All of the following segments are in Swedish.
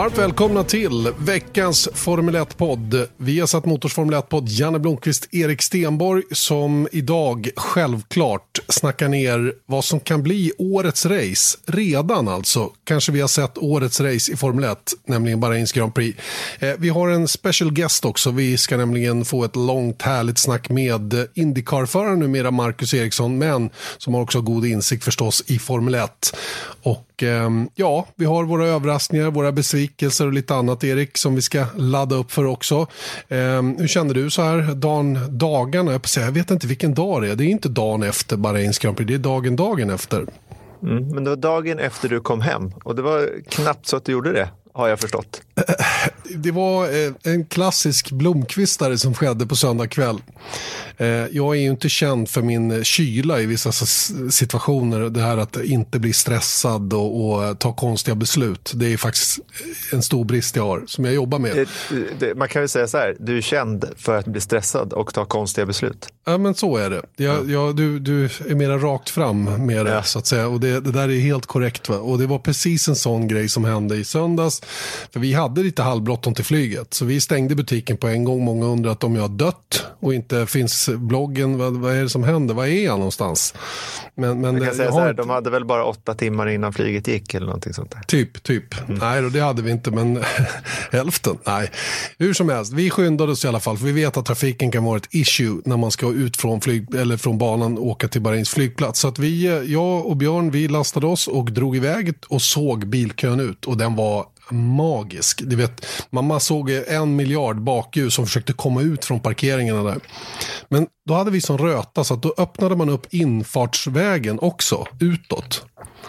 Varmt välkomna till veckans Formel 1-podd. Vi har satt Motors Formel 1-podd Janne Blomqvist, Erik Stenborg som idag självklart snackar ner vad som kan bli årets race. Redan alltså. Kanske vi har sett årets race i Formel 1, nämligen Bahrains Grand Prix. Eh, vi har en special guest också. Vi ska nämligen få ett långt härligt snack med Indycar-föraren numera Marcus Eriksson, men som har också god insikt förstås i Formel 1. Och Ehm, ja, vi har våra överraskningar, våra besvikelser och lite annat Erik som vi ska ladda upp för också. Ehm, hur känner du så här dagen, dagarna? Jag, jag vet inte vilken dag det är. Det är inte dagen efter Bahrains Grand Prix, det är dagen dagen efter. Mm, men det var dagen efter du kom hem och det var knappt så att du gjorde det har jag förstått. Det var eh, en klassisk blomkvistare som skedde på söndag kväll. Eh, jag är ju inte känd för min kyla i vissa situationer. Det här att inte bli stressad och, och ta konstiga beslut. Det är faktiskt en stor brist jag har, som jag jobbar med. Det, det, man kan väl säga så här, du är känd för att bli stressad och ta konstiga beslut. Ja, men så är det. Jag, jag, du, du är mera rakt fram med det, ja. så att säga. Och det, det, där är helt korrekt. Va? Och det var precis en sån grej som hände i söndags. För vi hade lite halvbråttom till flyget. Så vi stängde butiken på en gång. Många undrat om jag har dött och inte finns bloggen. Vad, vad är det som händer? Var är jag någonstans? Men, men jag kan säga så här, de hade väl bara åtta timmar innan flyget gick eller någonting sånt där. Typ, typ. Mm. Nej, det hade vi inte, men hälften. Nej, hur som helst. Vi skyndade oss i alla fall, för vi vet att trafiken kan vara ett issue när man ska ut från, flyg, eller från banan och åka till Bahrains flygplats. Så att vi, jag och Björn, vi lastade oss och drog iväg och såg bilkön ut och den var magisk. Du vet, mamma såg en miljard bakljus som försökte komma ut från parkeringarna där. Men då hade vi som röta så att då öppnade man upp infartsvägen också utåt.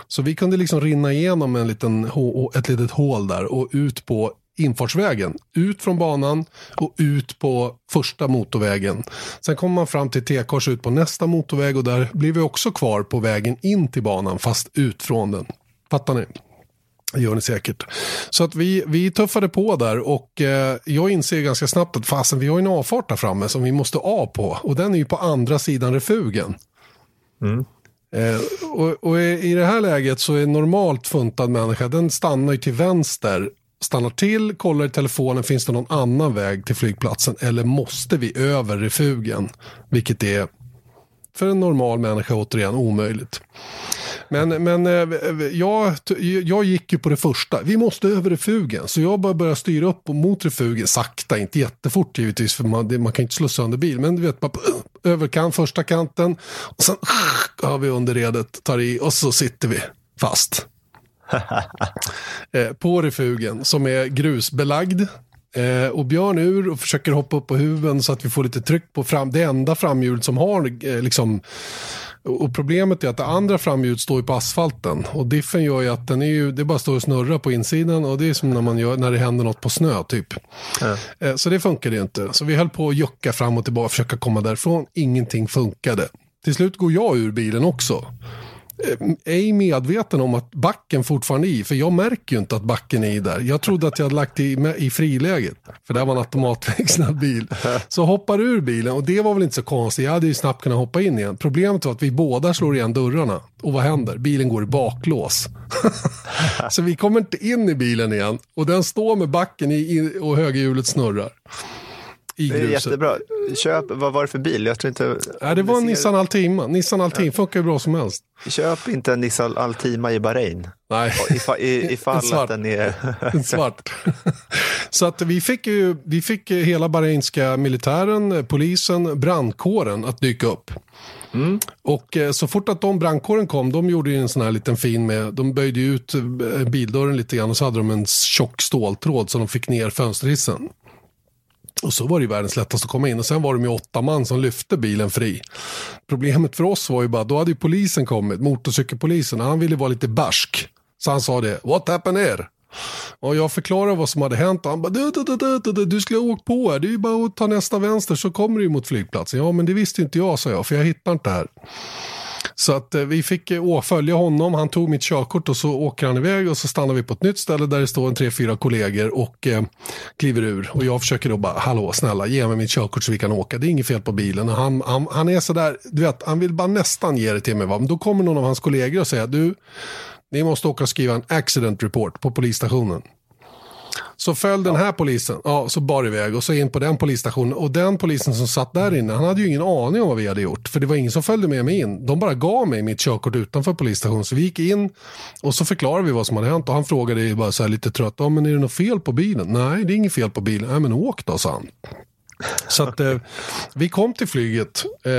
Så vi kunde liksom rinna igenom en liten, ett litet hål där och ut på infartsvägen. Ut från banan och ut på första motorvägen. Sen kommer man fram till T-kors ut på nästa motorväg och där blir vi också kvar på vägen in till banan fast ut från den. Fattar ni? Det gör ni säkert. Så att vi, vi tuffade på där och eh, jag inser ganska snabbt att fasen vi har en avfart där framme som vi måste av på. Och den är ju på andra sidan refugen. Mm. Eh, och, och, i det här läget så är normalt funtad människa, den stannar ju till vänster. Stannar till, kollar i telefonen, finns det någon annan väg till flygplatsen? Eller måste vi över refugen? Vilket är för en normal människa återigen omöjligt. Men, men eh, jag, jag gick ju på det första. Vi måste över refugen. Så jag bara började styra upp mot refugen. Sakta, inte jättefort givetvis. För man, man kan inte slå sönder bil. Men du vet, bara över kant, första kanten. Och sen har vi underredet, tar i och så sitter vi fast. Eh, på refugen som är grusbelagd. Eh, och Björn ur och försöker hoppa upp på huven så att vi får lite tryck på fram, det enda framhjulet som har eh, liksom och problemet är att det andra framhjulet står ju på asfalten. Och diffen gör ju att den är ju, det bara står och snurrar på insidan. Och det är som när, man gör, när det händer något på snö typ. Eh, så det funkade ju inte. Så vi höll på att jucka fram och tillbaka, försöka komma därifrån. Ingenting funkade. Till slut går jag ur bilen också. Eh, ej medveten om att backen fortfarande är i, för jag märker ju inte att backen är i där. Jag trodde att jag hade lagt i, i friläget, för det var en automatväxlad bil. Så hoppar ur bilen och det var väl inte så konstigt, jag hade ju snabbt kunnat hoppa in igen. Problemet var att vi båda slår igen dörrarna. Och vad händer? Bilen går i baklås. så vi kommer inte in i bilen igen och den står med backen i, och högerhjulet snurrar i gruset. Det är jättebra. Köp, vad var det för bil? Jag tror inte... Ja, det var en Nissan Altima. Nissan Altima ja. funkar ju bra som helst. Köp inte en Nissan Altima i Bahrain. Nej. Ifall, ifall att den är... en svart. Så att vi fick ju vi fick hela bahrainska militären, polisen, brandkåren att dyka upp. Mm. Och eh, så fort att de brandkåren kom, de gjorde en sån här liten fin med, de böjde ut eh, bildörren lite grann och så hade de en tjock ståltråd så de fick ner fönsterhissen. Och så var det ju världens lättaste att komma in och sen var de ju åtta man som lyfte bilen fri. Problemet för oss var ju bara, då hade ju polisen kommit, motorcykelpolisen, och han ville vara lite barsk. Så han sa det, what happened here? Och jag förklarade vad som hade hänt och han bara, du, du, du, du, du, du skulle ha åkt på här, det är ju bara att ta nästa vänster så kommer du mot flygplatsen. Ja, men det visste inte jag, sa jag, för jag hittar inte här. Så att eh, vi fick eh, åfölja följa honom, han tog mitt körkort och så åker han iväg och så stannar vi på ett nytt ställe där det står en tre, fyra kollegor och eh, kliver ur. Och jag försöker då bara, hallå snälla ge mig mitt körkort så vi kan åka, det är inget fel på bilen. Och han, han, han är sådär, du vet, han vill bara nästan ge det till mig. Va? Men då kommer någon av hans kollegor och säger, du, ni måste åka och skriva en accident report på polisstationen. Så föll den här polisen, ja, så bar iväg och så in på den polisstationen. Och den polisen som satt där inne, han hade ju ingen aning om vad vi hade gjort. För det var ingen som följde med mig in. De bara gav mig mitt körkort utanför polisstationen. Så vi gick in och så förklarade vi vad som hade hänt. Och han frågade bara så här lite trött, ja men är det något fel på bilen? Nej, det är inget fel på bilen. Nej men åk då, sa han. Så att eh, vi kom till flyget eh,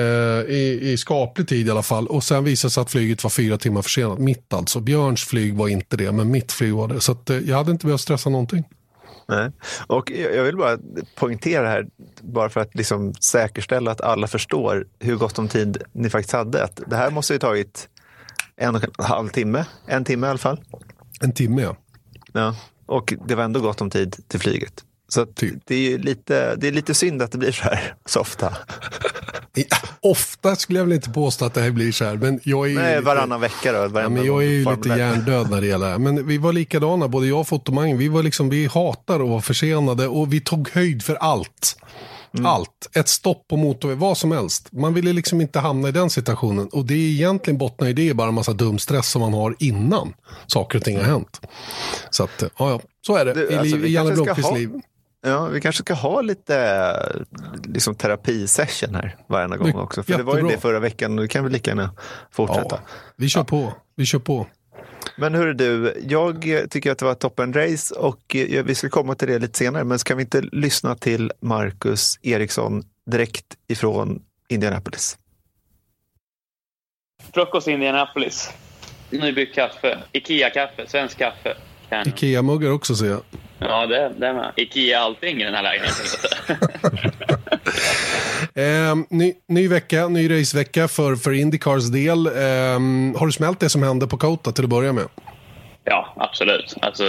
i, i skaplig tid i alla fall. Och sen visade det sig att flyget var fyra timmar försenat. Mitt alltså. Björns flyg var inte det, men mitt flyg var det. Så att, eh, jag hade inte behövt stressa någonting. Nej. Och jag vill bara poängtera här, bara för att liksom säkerställa att alla förstår hur gott om tid ni faktiskt hade. Att det här måste ju tagit en och en halv timme, en timme i alla fall. En timme, ja. ja. Och det var ändå gott om tid till flyget. Så typ. det, är lite, det är lite synd att det blir så här så ofta. ofta skulle jag väl inte påstå att det här blir så här. Men jag är Nej, varannan vecka då. Ja, men jag är ju lite hjärndöd när det gäller det här. Men vi var likadana, både jag och Fotomangen. Vi, var liksom, vi hatar att vara försenade och vi tog höjd för allt. Mm. Allt. Ett stopp på motorväg, vad som helst. Man ville liksom inte hamna i den situationen. Och det är egentligen bottnar i det bara en massa dum stress som man har innan saker och ting har hänt. Så att, ja, ja. Så är det du, i, alltså, i Janne Blomqvists liv. Ja, vi kanske ska ha lite liksom, terapisession här varje gång också. För Jättebra. det var ju det förra veckan och det kan vi lika gärna fortsätta. Ja, vi kör ja. på. Vi kör på. Men hur du, jag tycker att det var toppen race och vi ska komma till det lite senare. Men ska vi inte lyssna till Marcus Eriksson direkt ifrån Indianapolis? Frukost i Indianapolis. Nybryggt kaffe. Ikea-kaffe. Svensk kaffe. Ikea-muggar också ser jag. Ja, det, det är med. Ikea allting i den här lägenheten. eh, ny, ny vecka, ny racevecka för, för Indycars del. Eh, har du smält det som hände på Kota till att börja med? Ja, absolut. Alltså,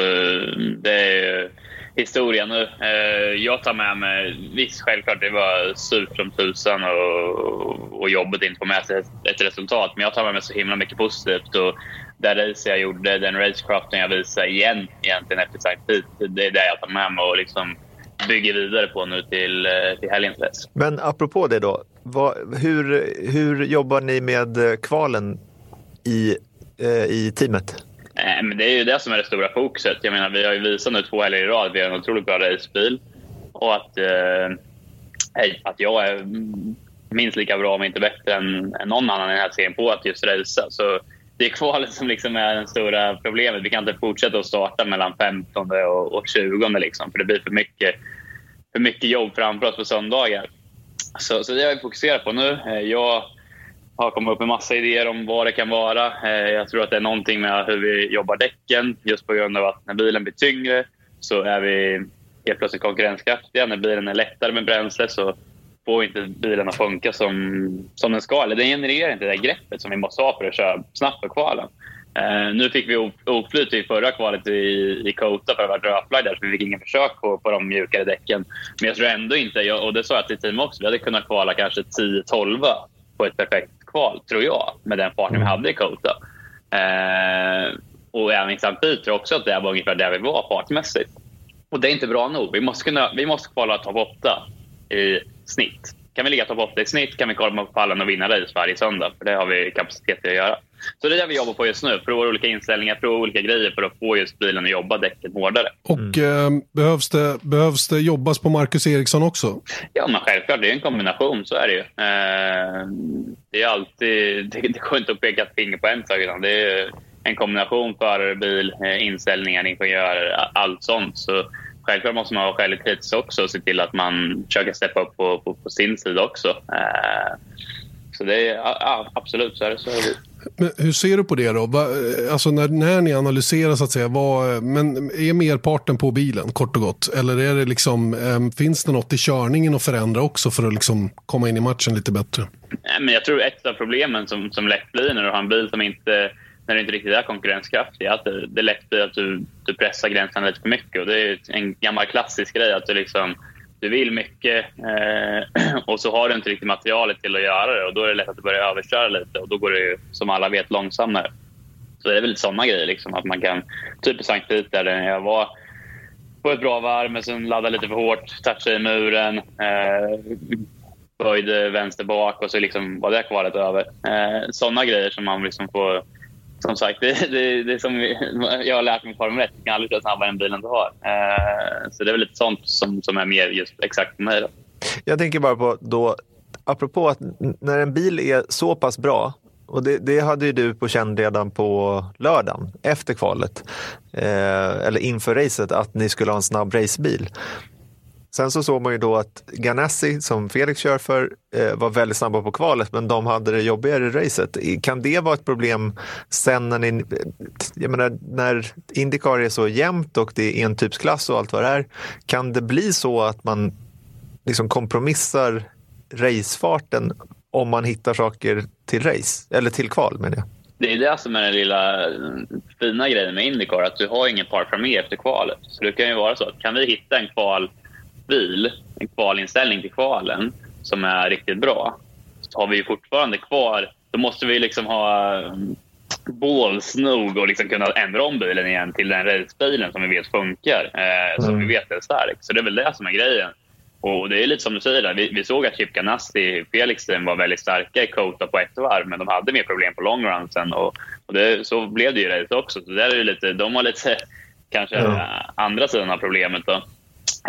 det är historia nu. Eh, jag tar med mig, visst självklart det var surt som tusan och, och jobbet inte få med sig ett, resultat, men jag tar med mig så himla mycket positivt. Och det race jag gjorde, den racecraften jag visade igen egentligen efter sagt tid, det är det jag tar med mig och liksom bygger vidare på nu till, eh, till helgens race. Men apropå det då, vad, hur, hur jobbar ni med kvalen i, eh, i teamet? Eh, men det är ju det som är det stora fokuset. Jag menar, vi har ju visat nu två helger i rad. Vi har en otroligt bra racebil. Och att, eh, att jag är minst lika bra, om inte bättre, än, än någon annan i den här serien på att just racea. Så det är kvalet som liksom är det stora problemet. Vi kan inte fortsätta att starta mellan 15 och, och 20 liksom, för det blir för mycket, för mycket jobb framför oss på söndagar. Så, så det har vi fokuserat på nu. Eh, jag har kommit upp med massa idéer om vad det kan vara. Eh, jag tror att det är någonting med hur vi jobbar däcken just på grund av att när bilen blir tyngre så är vi helt plötsligt konkurrenskraftiga. När bilen är lättare med bränsle så får inte bilen att funka som, som den ska. Eller den genererar inte det greppet som vi måste ha för att köra snabbt på kvalen. Uh, nu fick vi oflyt i förra kvalet i, i Kota för att vara rödflagg där, så vi fick ingen försök på, på de mjukare däcken. Men jag tror ändå inte, och det sa jag till team också, vi hade kunnat kvala kanske 10-12 på ett perfekt kval, tror jag, med den farten vi mm. hade i Kota. Uh, och även i St. Peter också att det var ungefär där vi var fartmässigt. Och det är inte bra nog. Vi måste, kunna, vi måste kvala topp 8 i snitt. Kan vi ligga topp 8 i snitt kan vi komma på pallen och vinna race varje söndag. För det har vi kapacitet till att göra. Så det är det vi jobbar på just nu. Prova olika inställningar, prova olika grejer för att få just bilen att jobba däcken hårdare. Och mm. eh, behövs, det, behövs det jobbas på Marcus Eriksson också? Ja, men självklart. Det är en kombination, så är det ju. Eh, det är alltid, det, det går inte att peka ett finger på en sak, utan det är en kombination förare, bil, eh, inställningar, ingenjörer, allt sånt. Så självklart måste man vara självkritisk också och se till att man försöker steppa upp på, på, på sin sida också. Eh, så det är ja, absolut så är det. Så är det. Men hur ser du på det då? Alltså när, när ni analyserar så att säga, vad, men är merparten på bilen kort och gott? Eller är det liksom, finns det något i körningen att förändra också för att liksom komma in i matchen lite bättre? Nej, men jag tror ett av problemen som, som lätt blir när du har en bil som inte när du inte riktigt är konkurrenskraftig. Att det, det är lätt att du, du pressar gränserna lite för mycket. Och det är en gammal klassisk grej att du, liksom, du vill mycket eh, och så har du inte riktigt materialet till att göra det. Och Då är det lätt att du börjar överköra lite och då går det ju som alla vet långsammare. Så det är väl såna grejer. Liksom, att man kan, typ i Sankt Peter där jag var på ett bra varv men sen laddade lite för hårt, touchade i muren. Eh, böjde vänster bak och så liksom var det kvalet över. Eh, Sådana grejer som man liksom får... Som sagt, det, det, det som jag har lärt mig i Formel 1. Du kan aldrig köra snabbare än bilen du har. Eh, så det är väl lite sånt som, som är mer just exakt för mig. Då. Jag tänker bara på då, apropå att när en bil är så pass bra och det, det, hade ju du på känn redan på lördagen efter kvalet, eh, eller inför racet, att ni skulle ha en snabb racebil. Sen så såg man ju då att Ganassi, som Felix kör för, eh, var väldigt snabba på kvalet, men de hade det jobbigare i racet. Kan det vara ett problem sen när ni, eh, jag menar, när Indycar är så jämnt och det är en typsklass och allt vad det är, kan det bli så att man liksom kompromissar racefarten om man hittar saker till race, eller till kval menar jag? Det är det som är den lilla eh, fina grejen med Indycar, att du har ingen par framme efter kvalet. Så det kan ju vara så att kan vi hitta en kval bil, en kvalinställning till kvalen som är riktigt bra, så har vi fortfarande kvar... Då måste vi liksom ha mm, balls nog och liksom kunna ändra om bilen igen till den racebilen som vi vet funkar, eh, som mm. vi vet är stark. Så det är väl det som är grejen. Och det är lite som du säger, där. Vi, vi såg att Chip Ganassi Felix var väldigt starka i Kota på ett varv, men de hade mer problem på long run sen. Och, och det, så blev det ju race också. Så där är lite, de har lite kanske mm. andra sidan av problemet. Då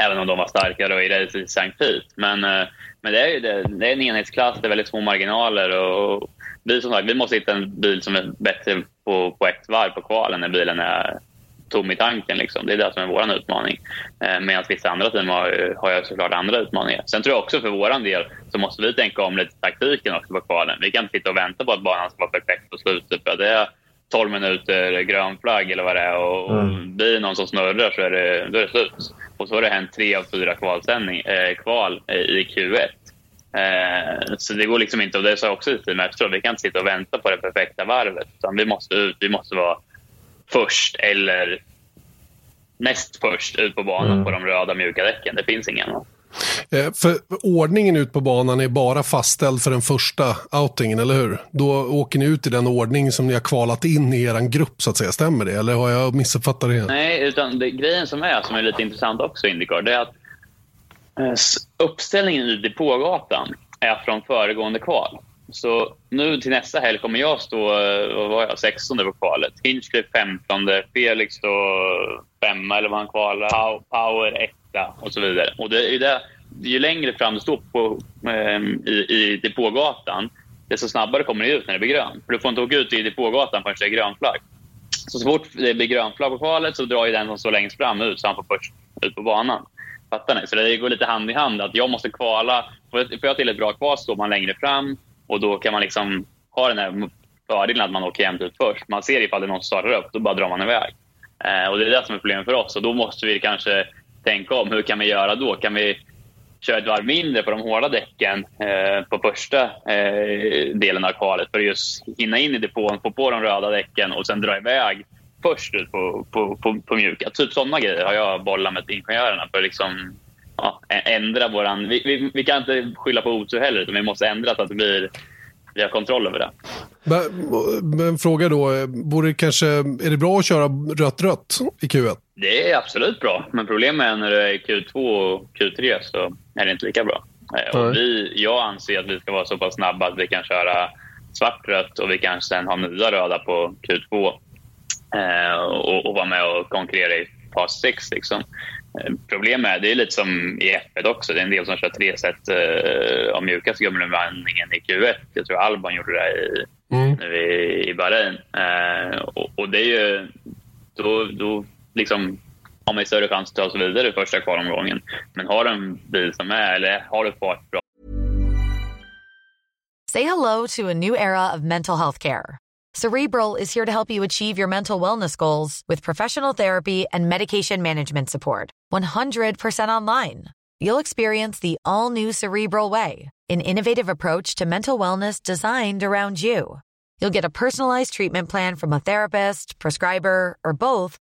även om de var starkare i racet i Saint Pete. Men, eh, men det, är, det, det är en enhetsklass, det är väldigt små marginaler. Och vi, som sagt, vi måste hitta en bil som är bättre på, på ett varv på kvalen när bilen är tom i tanken. Liksom. Det är det som är vår utmaning. Eh, medan vissa andra team har, har jag såklart andra utmaningar. Sen tror jag också för vår del så måste vi tänka om lite taktiken också på kvalen. Vi kan inte sitta och vänta på att banan ska vara perfekt på slutet. För det är 12 minuter grön flagg eller vad det är och, mm. blir det någon som snurrar så är det, då är det slut. Och så har det hänt tre av fyra kvalsändning, eh, kval i Q1. Eh, så det går liksom inte, och det sa jag också i teamet efteråt, vi kan inte sitta och vänta på det perfekta varvet. Utan vi måste ut, vi måste vara först eller näst först ut på banan mm. på de röda mjuka däcken. Det finns ingen annan. Eh, för ordningen ut på banan är bara fastställd för den första outingen, eller hur? Då åker ni ut i den ordning som ni har kvalat in i er grupp, så att säga. Stämmer det? Eller har jag missuppfattat det? Nej, utan det, grejen som är, som är lite intressant också i Indycar, det är att eh, uppställningen i depågatan är från föregående kval. Så nu till nästa helg kommer jag stå eh, vad var jag, 16 på kvalet. Hinchcliffe 15, Felix då femma eller vad han kvalar. Power 1, etta och så vidare. Och det är det, ju längre fram du står på, eh, i, i depågatan, desto snabbare kommer det ut när det blir grönt. För du får inte åka ut i depågatan förrän det är grön flagg. Så, så fort det blir grön flagg på kvalet så drar ju den som står längst fram ut så han får först ut på banan. Fattar ni? Så det går lite hand i hand. att Jag måste kvala. Får jag till ett bra kval står man längre fram och då kan man liksom ha den här fördelen att man åker jämnt ut först. Man ser ifall det är någon som startar upp, då bara drar man iväg. Eh, och Det är det som är problemet för oss. Och Då måste vi kanske tänka om. Hur kan vi göra då? Kan vi köra ett varv mindre på de hårda däcken eh, på första eh, delen av kvalet för att just hinna in i depån, få på de röda däcken och sen dra iväg först ut på, på, på, på mjuka. Typ sådana grejer har jag bollat med ingenjörerna för att liksom, ja, ändra våran... Vi, vi, vi, kan inte skylla på otur heller, utan vi måste ändra så att det blir vi har kontroll över det. Men, fråga då, eh, borde kanske, är det bra att köra rött-rött i Q1? Det är absolut bra, men problemet är när det är Q2 och Q3 så är det inte lika bra. Eh, och vi, jag anser att vi ska vara så pass snabba att vi kan köra svart-rött och vi kan sen ha nya röda på Q2 eh, och, och vara med och konkurrera i fas 6. Liksom. Eh, problemet är, det är lite som i F1 också, det är en del som kör tre set eh, av mjukaste gummiblandningen i Q1. Jag tror Albon gjorde det i, mm. nu i, i Bahrain. Eh, och, och, det är ju, då, då liksom har man större chans att ta sig vidare första kvalomgången. Men har en bil som är, eller har du fart bra. Say hello to a new era of mental health care. Cerebral is here to help you achieve your mental wellness goals with professional therapy and medication management support. 100% online. You'll experience the all new Cerebral Way, an innovative approach to mental wellness designed around you. You'll get a personalized treatment plan from a therapist, prescriber, or both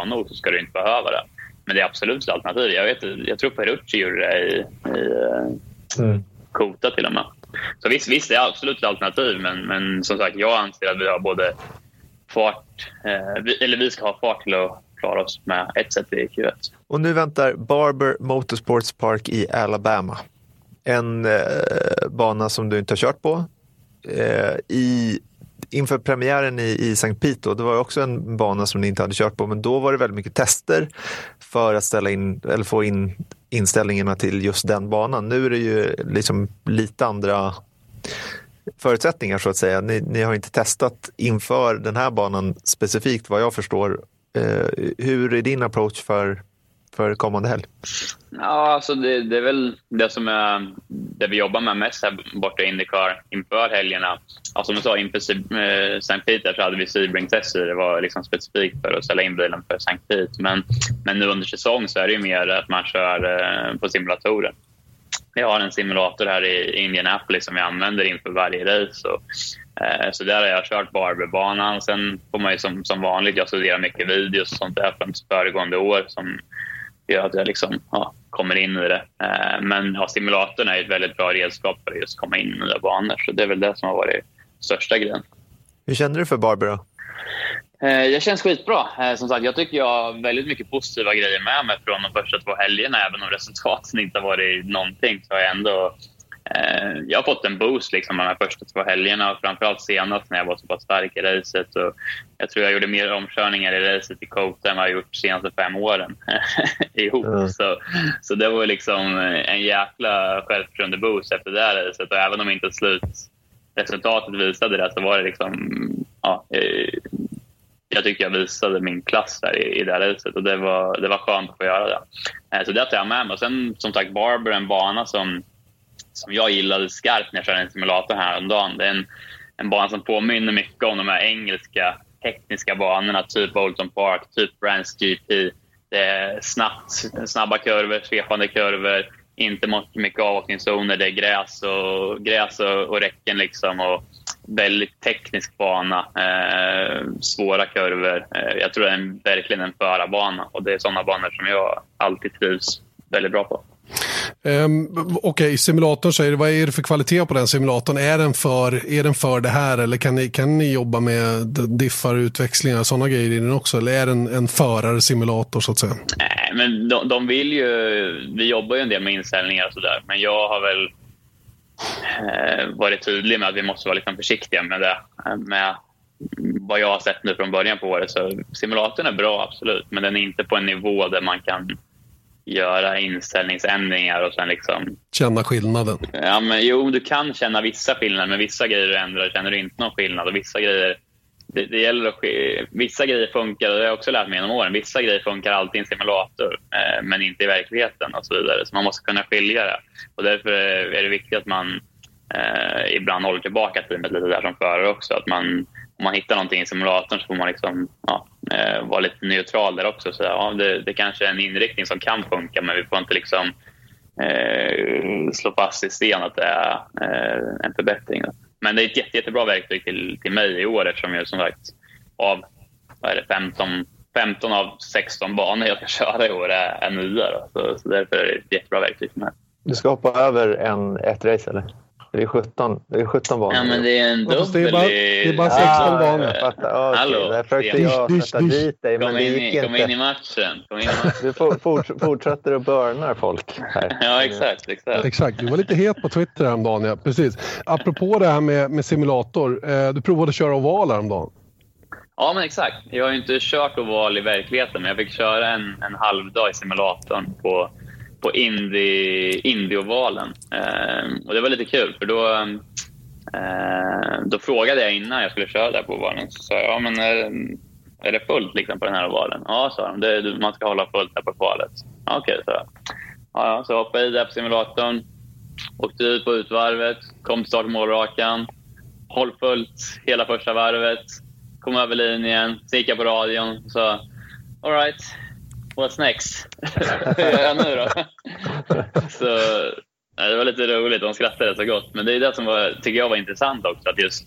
nog så ska du inte behöva det. Men det är absolut ett alternativ. Jag, vet, jag tror Perucci gjorde det i, i mm. Kota till och med. Så visst, visst det är absolut ett alternativ, men, men som sagt, jag anser att vi har både fart, eh, vi, eller vi ska ha fart till att klara oss med ett sätt i Q1. Och nu väntar Barber Motorsports Park i Alabama. En eh, bana som du inte har kört på. Eh, i inför premiären i, i St. Pete, det var också en bana som ni inte hade kört på, men då var det väldigt mycket tester för att ställa in, eller få in inställningarna till just den banan. Nu är det ju liksom lite andra förutsättningar så att säga. Ni, ni har inte testat inför den här banan specifikt vad jag förstår. Eh, hur är din approach för för kommande helg? Ja, alltså det, det, är väl det som är det vi jobbar med mest här borta i Indycar inför helgerna. Alltså som du sa, inför eh, St. Peter så hade vi Sebring-tester. Det var liksom specifikt för att ställa in bilen för St. Pete. Men, men nu under säsong så är det ju mer att man kör eh, på simulatorer. Vi har en simulator här i Indianapolis som vi använder inför varje race. Och, eh, så där har jag kört Barberbanan. Sen får man ju som, som vanligt, jag studerar mycket videos och sånt där från föregående år som gör att jag liksom, ja, kommer in i det. Eh, men ja, simulatorn är ett väldigt bra redskap för att just komma in i nya banor. Så det är väl det som har varit största grejen. Hur känner du för Barbara? Eh, jag känns skitbra. Eh, som sagt, jag tycker jag har väldigt mycket positiva grejer med mig från de första två helgerna. Även om resultaten inte har varit någonting så har jag ändå jag har fått en boost liksom de här första två helgerna och framförallt senast när jag var så pass stark i racet. Och jag tror jag gjorde mer omkörningar i racet i Kota än vad jag gjort de senaste fem åren ihop. Mm. Så, så det var liksom en jäkla självförtroende-boost efter det här racet och även om inte slutresultatet visade det så var det liksom... Ja, eh, jag tycker jag visade min klass där i, i det här racet och det var, det var skönt att få göra det. Eh, så det tar jag med mig. Och sen som sagt Barber, en bana som som jag gillade skarpt när jag körde en simulator häromdagen. Det är en, en bana som påminner mycket om de här engelska tekniska banorna, typ Bolton Park, typ Brands GP. Det är snabbt, snabba kurvor, svepande kurvor, inte mycket avåkningszoner. Det är gräs och, gräs och, och räcken liksom. Och väldigt teknisk bana, eh, svåra kurvor. Eh, jag tror det är en, verkligen en förarbana och det är sådana banor som jag alltid trivs väldigt bra på. Um, Okej, okay, simulatorn säger vad är det för kvalitet på den simulatorn? Är den för, är den för det här eller kan ni, kan ni jobba med diffar, utväxlingar och sådana grejer i den också? Eller är den en förarsimulator så att säga? Nej, men de, de vill ju, vi jobbar ju en del med inställningar och sådär, men jag har väl eh, varit tydlig med att vi måste vara lite försiktiga med det. Eh, med vad jag har sett nu från början på året så simulatorn är bra absolut, men den är inte på en nivå där man kan göra inställningsändringar och sen liksom... Känna skillnaden? Ja, men jo, du kan känna vissa skillnader, men vissa grejer du ändrar känner du inte någon skillnad och vissa grejer det, det gäller att vissa grejer funkar, och det har jag också lärt mig genom åren, vissa grejer funkar alltid i en simulator eh, men inte i verkligheten och så vidare. Så man måste kunna skilja det. Och därför är det viktigt att man eh, ibland håller tillbaka teamet lite där som förare också. Att man, om man hittar någonting i simulatorn så får man liksom, ja, eh, vara lite neutral där också. Så, ja, det, det kanske är en inriktning som kan funka men vi får inte liksom eh, slå fast i sten att det är eh, en förbättring. Då. Men det är ett jätte, jättebra verktyg till, till mig i år eftersom jag som sagt av vad är det, 15, 15 av 16 banor jag ska köra i år är, är nya. Då. Så, så därför är det ett jättebra verktyg för mig. Du ska hoppa över en, ett race eller? Det är 17, det är 17 banor. Ja, men det är en dubbel det är bara, det är bara 16 ah, banor. Okay. Hallå, Där försökte jag sätta dit dig, men kom det in, gick i, kom inte. in i matchen. Kom in i matchen. Du for, fort, fortsätter att burnar folk här. Ja, exakt. exakt. Exakt, du var lite het på Twitter häromdagen. Ja. Precis. Apropå det här med, med simulator. Eh, du provade att köra oval häromdagen. Ja, men exakt. Jag har ju inte kört oval i verkligheten, men jag fick köra en, en halvdag i simulatorn på, på Indy, Indy-ovalen. Eh, och det var lite kul, för då, eh, då frågade jag innan jag skulle köra där på ovalen. Så sa jag, ja, men är, är det fullt liksom, på den här ovalen? Ja, sa de. Det, man ska hålla fullt där på kvalet. Ja, Okej, så. jag. ja, så hoppade jag i där på simulatorn. Åkte ut på utvarvet, kom till start målrakan. Håll fullt hela första varvet. Kom över linjen, sen gick jag på radion och sa All right, what's next? Hur gör jag nu då? så, ja, det var lite roligt, de skrattade så gott. Men det är det som var, tycker jag var intressant också. Att just,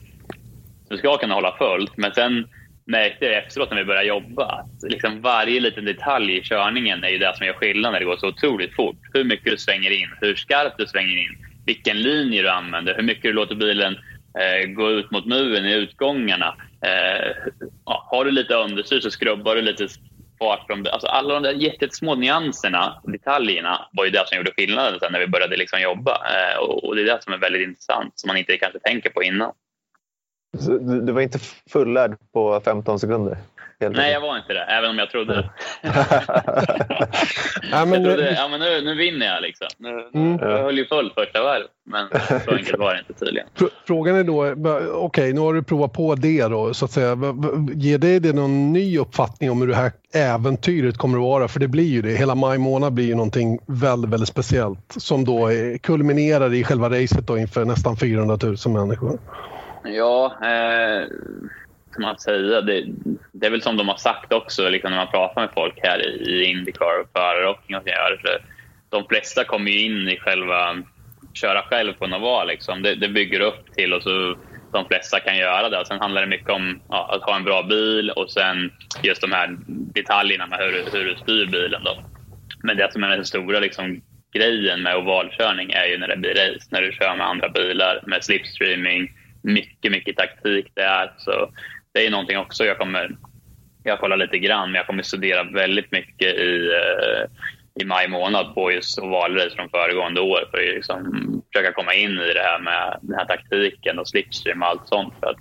du ska kunna hålla fullt, men sen märkte jag efteråt när vi började jobba att liksom varje liten detalj i körningen är ju det som gör skillnad när det går så otroligt fort. Hur mycket du svänger in, hur skarpt du svänger in, vilken linje du använder, hur mycket du låter bilen eh, gå ut mot muren i utgångarna. Eh, ja, har du lite understyr så skrubbar du lite fart från... Alltså alla de där jättesmå nyanserna, detaljerna, var ju det som gjorde skillnaden sen när vi började liksom jobba. Eh, och, det är det som är väldigt intressant, som man inte kanske tänker på innan. Så du var inte fullärd på 15 sekunder? Helt Nej, jag var inte det, även om jag trodde det. Ja, men, jag trodde, ja, men nu, nu vinner jag. Liksom. Nu, Mm. Jag höll ju full första varv, men så enkelt var det inte tydligen. Fr- Frågan är då, okej nu har du provat på det då, så att säga. Ger det dig någon ny uppfattning om hur det här äventyret kommer att vara? För det blir ju det. Hela maj månad blir ju någonting väldigt, väldigt speciellt som då kulminerar i själva racet då inför nästan 400 000 människor. Ja, eh, ska man säga. Det, det är väl som de har sagt också liksom när man pratar med folk här i, i Indycar och förare och De flesta kommer ju in i själva köra själv på Nova. Liksom. Det, det bygger upp till och så de flesta kan göra det. Och sen handlar det mycket om ja, att ha en bra bil och sen just de här detaljerna med hur, du- hur du styr bilen. Då. Men det som är den stora liksom, grejen med ovalkörning är ju när det blir race, när du kör med andra bilar, med slipstreaming, mycket, mycket taktik där. Så det är någonting också jag kommer, jag kollar lite grann, men jag kommer studera väldigt mycket i, eh, i maj månad på just ovalrace från föregående år för att liksom försöka komma in i det här med den här taktiken och slipstream och allt sånt. För att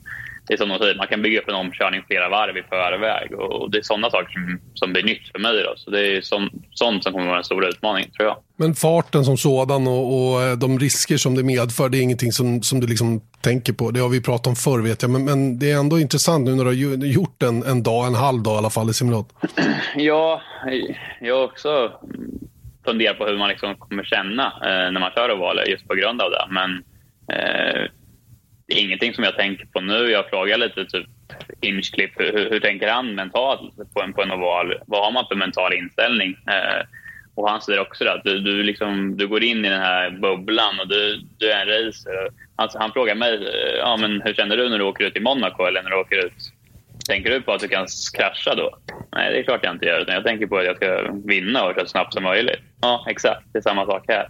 det är som de säger, man kan bygga upp en omkörning flera varv i förväg och det är sådana saker som, som blir nytt för mig. Då. Så det är som, sånt som kommer vara den stora utmaningen, tror jag. Men farten som sådan och, och eh, de risker som det medför, det är ingenting som, som du liksom tänker på. Det har vi pratat om förr vet jag, men, men det är ändå intressant nu när du har gjort en, en dag, en halv dag i alla fall i simulator. Ja, jag har också funderat på hur man liksom kommer känna eh, när man kör ovaler just på grund av det. Men eh, det är ingenting som jag tänker på nu. Jag frågar lite typ Hinchcliffe, hur, hur tänker han mentalt på en, på en oval? Vad har man för mental inställning? Eh, och han säger också det, att du, du, liksom, du går in i den här bubblan och du, du är en racer. Han, han frågar mig, eh, ja, men hur känner du när du åker ut i Monaco eller när du åker ut Tänker du på att du kan krascha då? Nej, det är klart jag inte gör. Utan jag tänker på att jag ska vinna och köra så snabbt som möjligt. Ja, exakt. Det är samma sak här.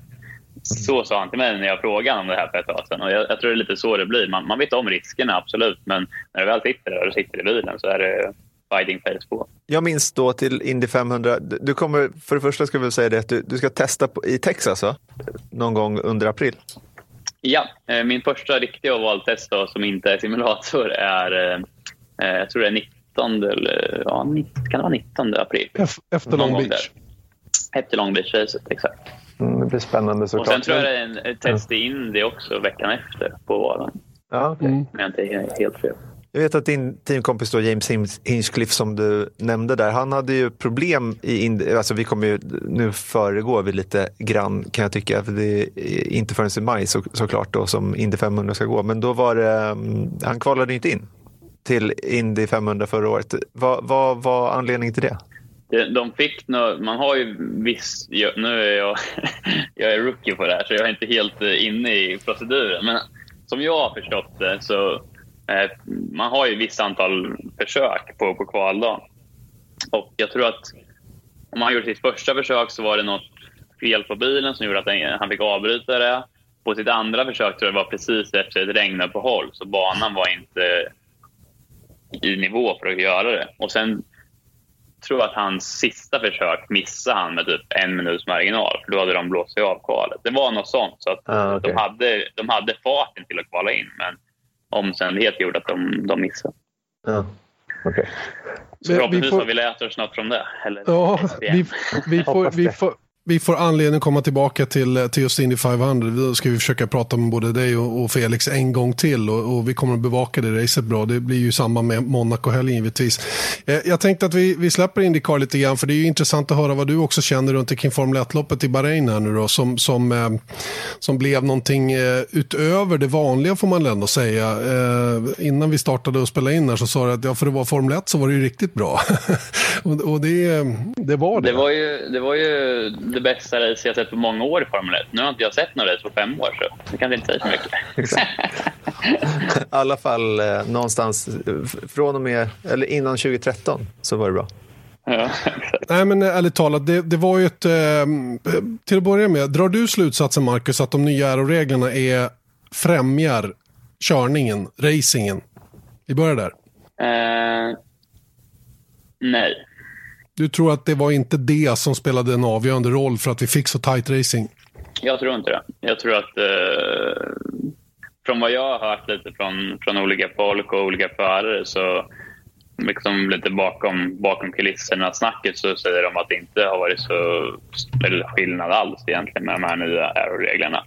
Så sa han till mig när jag frågade om det här för ett tag sedan. Och jag, jag tror det är lite så det blir. Man, man vet om riskerna, absolut. Men när du väl sitter där och sitter i bilen så är det fighting face på. Jag minns då till Indy 500. Du kommer, för det första ska vi säga det att du, du ska testa på, i Texas va? Någon gång under april. Ja, eh, min första riktiga ovaltest då, som inte är simulator är, eh, eh, jag tror det är 19, eller, ja, 19 kan det vara 19 april? Ef- Efter Long Beach. Efter Long Beach-racet, exakt. Mm, det blir spännande Och såklart. sen tror jag det är en ett test i Indy också veckan efter på ovalen. Ja, okej. Mm. Om jag inte helt fel. Jag vet att din teamkompis då, James Hinchcliffe som du nämnde där, han hade ju problem i, Indy, alltså vi kommer ju, nu föregår vi lite grann kan jag tycka, för det är inte förrän i maj så, såklart då som Indy 500 ska gå, men då var det, mm, han kvalade ju inte in till Indy 500 förra året. Vad var, var anledningen till det? De fick nå, man har ju viss, nu är jag, jag är rookie på det här så jag är inte helt eh, inne i proceduren, men som jag har förstått det så eh, man har ju visst antal försök på, på kvaldagen. Och jag tror att om han gjorde sitt första försök så var det något fel på bilen som gjorde att han fick avbryta det. På sitt andra försök tror jag det var precis efter ett regnuppehåll så banan var inte i nivå för att göra det. Och sen tror att hans sista försök missade han med typ en minuts marginal. För då hade de blåst sig av kvalet. Det var något sånt. Så att ah, okay. de, hade, de hade farten till att kvala in. Men omständigheter gjorde att de, de missade. Ja, okay. Så förhoppningsvis får... har vi lärt oss något från det. Eller ja, vi, vi, får, vi, får, vi får anledning att komma tillbaka till, till just Indy 500. Då ska vi försöka prata med både dig och, och Felix en gång till och, och, vi kommer att bevaka det racet bra. Det blir ju samma med Monaco-helgen givetvis. Eh, jag tänkte att vi, vi släpper Indycar lite grann för det är ju intressant att höra vad du också känner runt omkring Formel 1-loppet i Bahrain här nu då som, som, eh, som blev någonting eh, utöver det vanliga får man ändå säga. Eh, innan vi startade och spelade in här så sa du att ja, för det var Formel 1 så var det ju riktigt bra. och, och det, eh, det var det. Det var ju, det var ju det bästa race jag sett på många år i Formel 1. Nu har inte jag sett några race på fem år, så det kanske inte säger så mycket. I alla fall eh, någonstans eh, från och med, eller innan 2013 så var det bra. Ja, Nej men eh, ärligt talat, det, det var ju ett... Eh, till att börja med, drar du slutsatsen Marcus att de nya aeroreglerna är främjar körningen, racingen? Vi börjar där. Eh, nej. Du tror att det var inte det som spelade en avgörande roll för att vi fick så tight racing? Jag tror inte det. Jag tror att eh, från vad jag har hört lite från, från olika folk och olika förare så liksom lite bakom, bakom kulisserna snacket så säger de att det inte har varit så eller skillnad alls egentligen med de här nya aeroreglerna.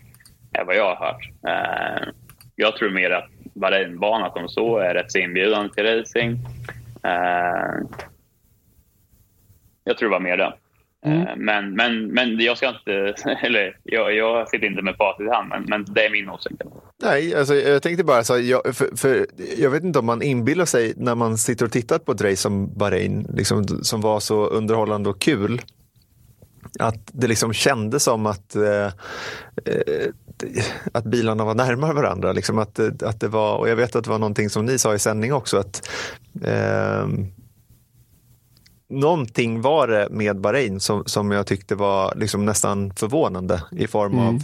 är vad jag har hört. Eh, jag tror mer att Bahrainbanan som så är rätt så inbjudande till racing. Eh, jag tror det var mer det. Mm. Eh, men, men, men jag ska inte, eller jag, jag sitter inte med facit i hand, men, men det är min åsikt. Nej, alltså, jag tänkte bara så jag, för, för, jag vet inte om man inbillar sig när man sitter och tittar på ett race som Bahrain, liksom, som var så underhållande och kul, att det liksom kändes som att, eh, eh att bilarna var närmare varandra. Liksom att, att det var, och jag vet att det var någonting som ni sa i sändning också, att eh, någonting var det med Bahrain som, som jag tyckte var liksom nästan förvånande i form mm. av,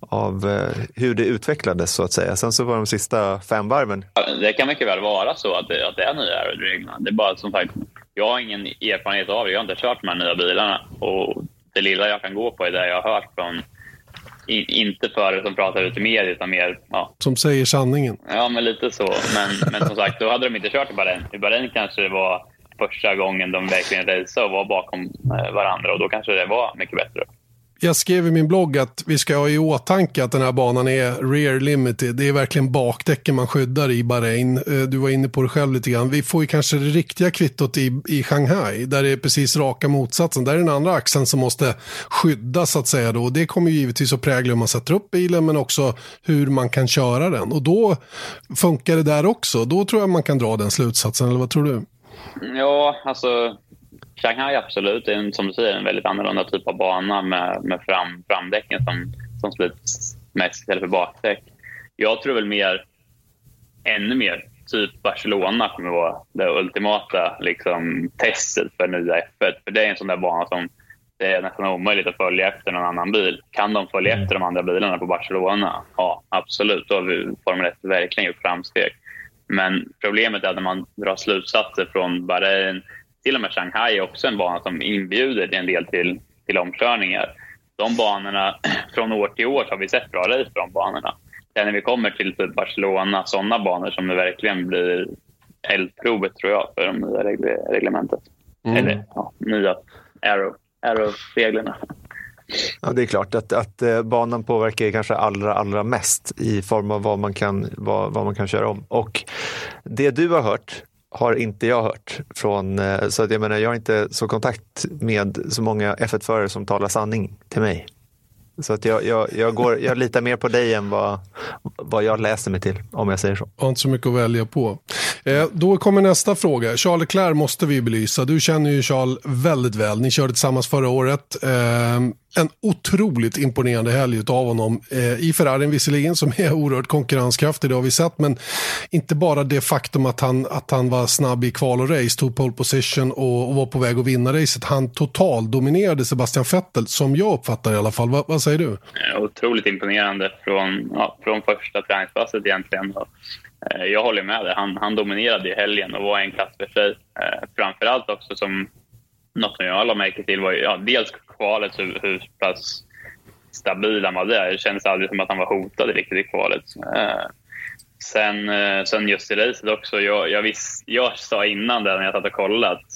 av eh, hur det utvecklades så att säga. Sen så var de sista fem varven. Det kan mycket väl vara så att det, att det är nya reglerna. Det är bara som sagt, jag har ingen erfarenhet av det. Jag har inte kört de här nya bilarna och det lilla jag kan gå på är det jag har hört från inte förare som pratar ut i media utan mer... Ja. Som säger sanningen. Ja, men lite så. Men, men som sagt, då hade de inte kört i Bahrain. I Bahrain kanske det var första gången de verkligen raceade och var bakom eh, varandra och då kanske det var mycket bättre. Jag skrev i min blogg att vi ska ha i åtanke att den här banan är rear limited. Det är verkligen bakdäcken man skyddar i Bahrain. Eh, du var inne på det själv lite grann. Vi får ju kanske det riktiga kvittot i, i Shanghai där det är precis raka motsatsen. Där är den andra axeln som måste skyddas så att säga. Då. Och det kommer givetvis att prägla hur man sätter upp bilen men också hur man kan köra den. Och då funkar det där också. Då tror jag man kan dra den slutsatsen, eller vad tror du? Ja, alltså Shanghai absolut. Det är en, som du säger en väldigt annorlunda typ av bana med, med fram, framdäcken som, som slits mest istället för bakdäck. Jag tror väl mer, ännu mer, typ Barcelona kommer vara det ultimata liksom, testet för nya F1. För det är en sån där bana som det är nästan omöjligt att följa efter någon annan bil. Kan de följa efter de andra bilarna på Barcelona? Ja, absolut. Då har vi Formel 1 verkligen gjort framsteg. Men problemet är att när man drar slutsatser från Bahrain, till och med Shanghai är också en bana som inbjuder en del till, till omkörningar. De banorna, från år till år har vi sett bra race på de banorna. Sen när vi kommer till typ Barcelona, sådana banor som det verkligen blir eldprovet tror jag för de nya reglementet. Mm. Eller ja, nya Aero-reglerna. Ja, det är klart att, att eh, banan påverkar kanske allra, allra mest i form av vad man, kan, vad, vad man kan köra om. Och det du har hört har inte jag hört. Från, eh, så att jag menar, jag har inte så kontakt med så många F1-förare som talar sanning till mig. Så att jag, jag, jag, går, jag litar mer på dig än vad, vad jag läser mig till, om jag säger så. Jag har inte så mycket att välja på. Eh, då kommer nästa fråga. Charles Leclerc måste vi belysa. Du känner ju Charles väldigt väl. Ni körde tillsammans förra året. Eh, en otroligt imponerande helg av honom. Eh, I Ferrarin visserligen, som är oerhört konkurrenskraftig, det har vi sett. Men inte bara det faktum att han, att han var snabb i kval och race, tog pole position och, och var på väg att vinna racet. Han total dominerade Sebastian Vettel, som jag uppfattar i alla fall. Va, vad säger du? Eh, otroligt imponerande från, ja, från första träningspasset egentligen. Och, eh, jag håller med dig. Han, han dominerade i helgen och var en klass för sig. Eh, framförallt också som något som jag la märke till var ja, dels kvalet, hur, hur pass stabil han var där. Det kändes aldrig som att han var hotad riktigt i kvalet. Eh, sen, eh, sen just i racet också. Jag, jag, visst, jag sa innan där när jag satt och kollade att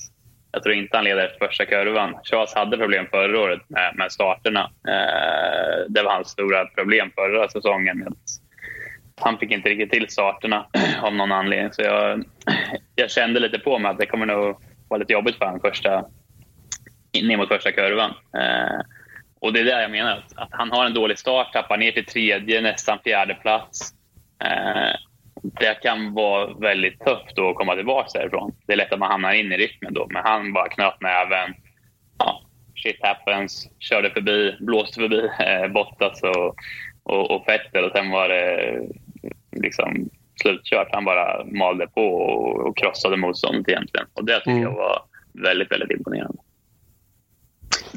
jag tror inte han leder efter första kurvan. Charles hade problem förra året med, med starterna. Eh, det var hans stora problem förra säsongen. Han fick inte riktigt till starterna av någon anledning. Så jag, jag kände lite på mig att det kommer nog vara lite jobbigt för honom första, ner mot första kurvan. Eh, och det är det jag menar, att, att, han har en dålig start, tappar ner till tredje, nästan fjärde plats. Eh, det kan vara väldigt tufft att komma tillbaka därifrån. Det är lätt att man hamnar in i rytmen då, men han bara knöt näven. Ja, shit happens, körde förbi, blåste förbi eh, Bottas och, och, och Vettel och sen var det liksom slutkört. Han bara malde på och, och krossade motståndet egentligen. Och det tycker mm. jag var väldigt, väldigt imponerande.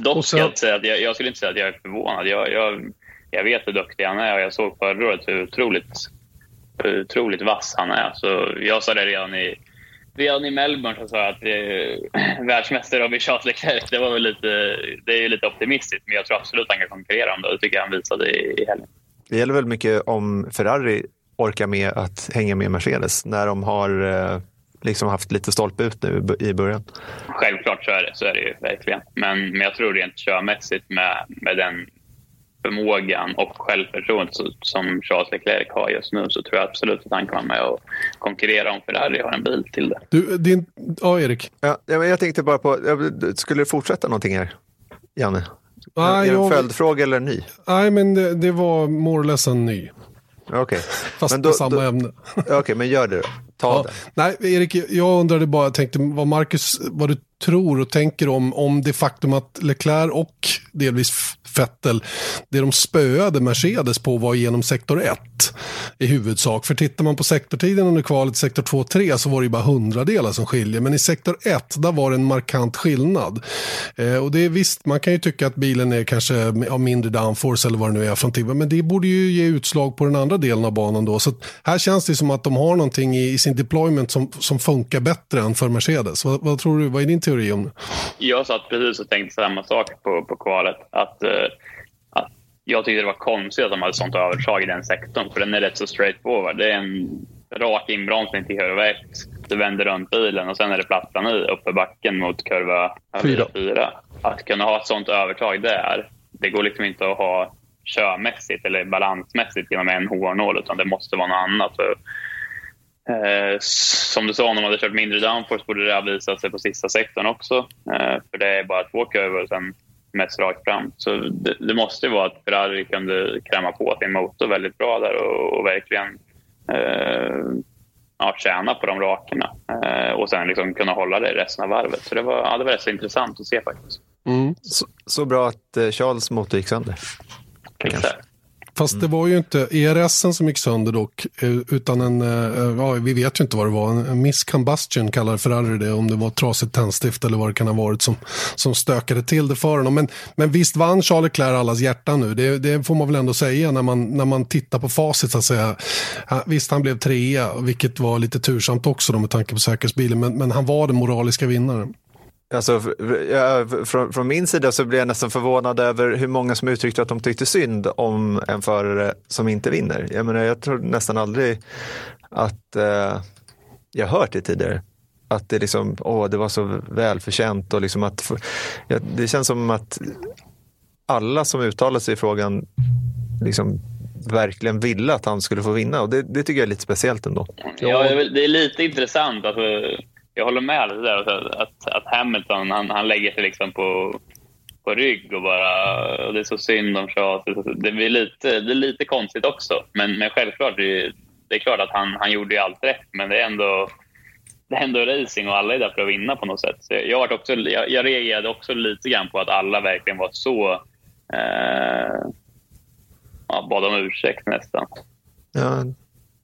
Dock så... jag, säga att jag, jag, skulle inte säga att jag är förvånad. Jag, jag, jag vet hur duktig han är och jag såg förra året hur otroligt, hur otroligt vass han är. Så jag sa det redan i, redan i Melbourne så sa jag att eh, världsmästare Robin Charles Leclerc, det var väl lite, det är lite optimistiskt. Men jag tror absolut att han kan konkurrera om det det tycker jag han visade i, i helgen. Det gäller väl mycket om Ferrari orkar med att hänga med Mercedes när de har eh, liksom haft lite stolpe ut nu i början. Självklart så är det, så är det ju verkligen. Men, men jag tror rent körmässigt med, med den förmågan och självförtroendet som Charles Leclerc har just nu så tror jag absolut att han kan vara med och konkurrera om Ferrari har en bil till det. Du, din, ja, Erik. Ja, jag tänkte bara på, skulle det fortsätta någonting här, Janne? Ah, är det en följdfråga eller ny? Nej, men det, det var more or less en ny. Okej. Okay. Fast men då, på samma då, ämne. Okej, okay, men gör det då. Ta ja. det. Nej, Erik, jag undrade bara, jag tänkte vad Marcus, vad du tror och tänker om, om det faktum att Leclerc och delvis Vettel, det de spöade Mercedes på var genom sektor 1 i huvudsak. För tittar man på sektortiden under kvalet sektor 2-3 så var det ju bara hundradelar som skiljer. Men i sektor 1, där var det en markant skillnad. Eh, och det är visst, man kan ju tycka att bilen är kanske av mindre downforce eller vad det nu är från Tiva, men det borde ju ge utslag på den andra delen av banan då. Så här känns det som att de har någonting i, i sin deployment som, som funkar bättre än för Mercedes. Vad, vad tror du, vad är din teori om det? Jag satt precis och tänkte samma sak på, på kvalet. Att, eh, att jag tyckte det var konstigt att de hade sånt övertag i den sektorn. För den är rätt så straightforward. Det är en rak inbromsning till kurva 1. Du vänder runt bilen och sen är det plattan i uppför backen mot kurva 4. Att kunna ha ett sånt övertag där, det går liksom inte att ha körmässigt eller balansmässigt genom en hårnål utan det måste vara något annat. Så Eh, som du sa, om de hade kört mindre downforce borde det ha visat sig på sista sektorn också. Eh, för det är bara två kurvor och sen mest rakt fram. Så det, det måste ju vara att Ferrari kunde kräma på sin motor väldigt bra där och, och verkligen eh, ja, tjäna på de rakerna. Eh, och sen liksom kunna hålla det resten av varvet. Så det var, ja, det var rätt så intressant att se faktiskt. Mm. Så, så, bra att eh, Charles motor gick sönder. Exakt. Fast mm. det var ju inte ERS som gick sönder dock, eh, utan en, eh, ja, vi vet ju inte vad det var, en miss combustion kallar Ferrari det, om det var trasigt tändstift eller vad det kan ha varit som, som stökade till det för honom. Men, men visst vann Charles Leclerc allas hjärta nu, det, det, får man väl ändå säga när man, när man tittar på facit så att säga. Visst, han blev trea, vilket var lite tursamt också då med tanke på säkerhetsbilen, men, men han var den moraliska vinnaren. Alltså, jag, från, från, min sida så blir jag nästan förvånad över hur många som uttryckte att de tyckte synd om en förare som inte vinner. Jag menar, jag tror nästan aldrig att eh, jag hört det tidigare. Att det liksom, åh, det var så välförtjänt och liksom att, ja, det känns som att alla som uttalade sig i frågan liksom verkligen ville att han skulle få vinna. Och det, det tycker jag är lite speciellt ändå. Ja, det är lite intressant. Alltså, jag håller med dig där, alltså, att, att Hamilton han, han lägger sig liksom på, på rygg och bara... Och det är så synd om Charles. Alltså, det, blir lite, det är lite konstigt också. Men, men självklart, det är, det är klart att han, han gjorde allt rätt. Men det är ändå det är ändå racing och alla är där för att vinna på något sätt. Så jag, jag, också, jag, jag reagerade också lite grann på att alla verkligen var så... Eh, ja, bad om ursäkt nästan. Ja,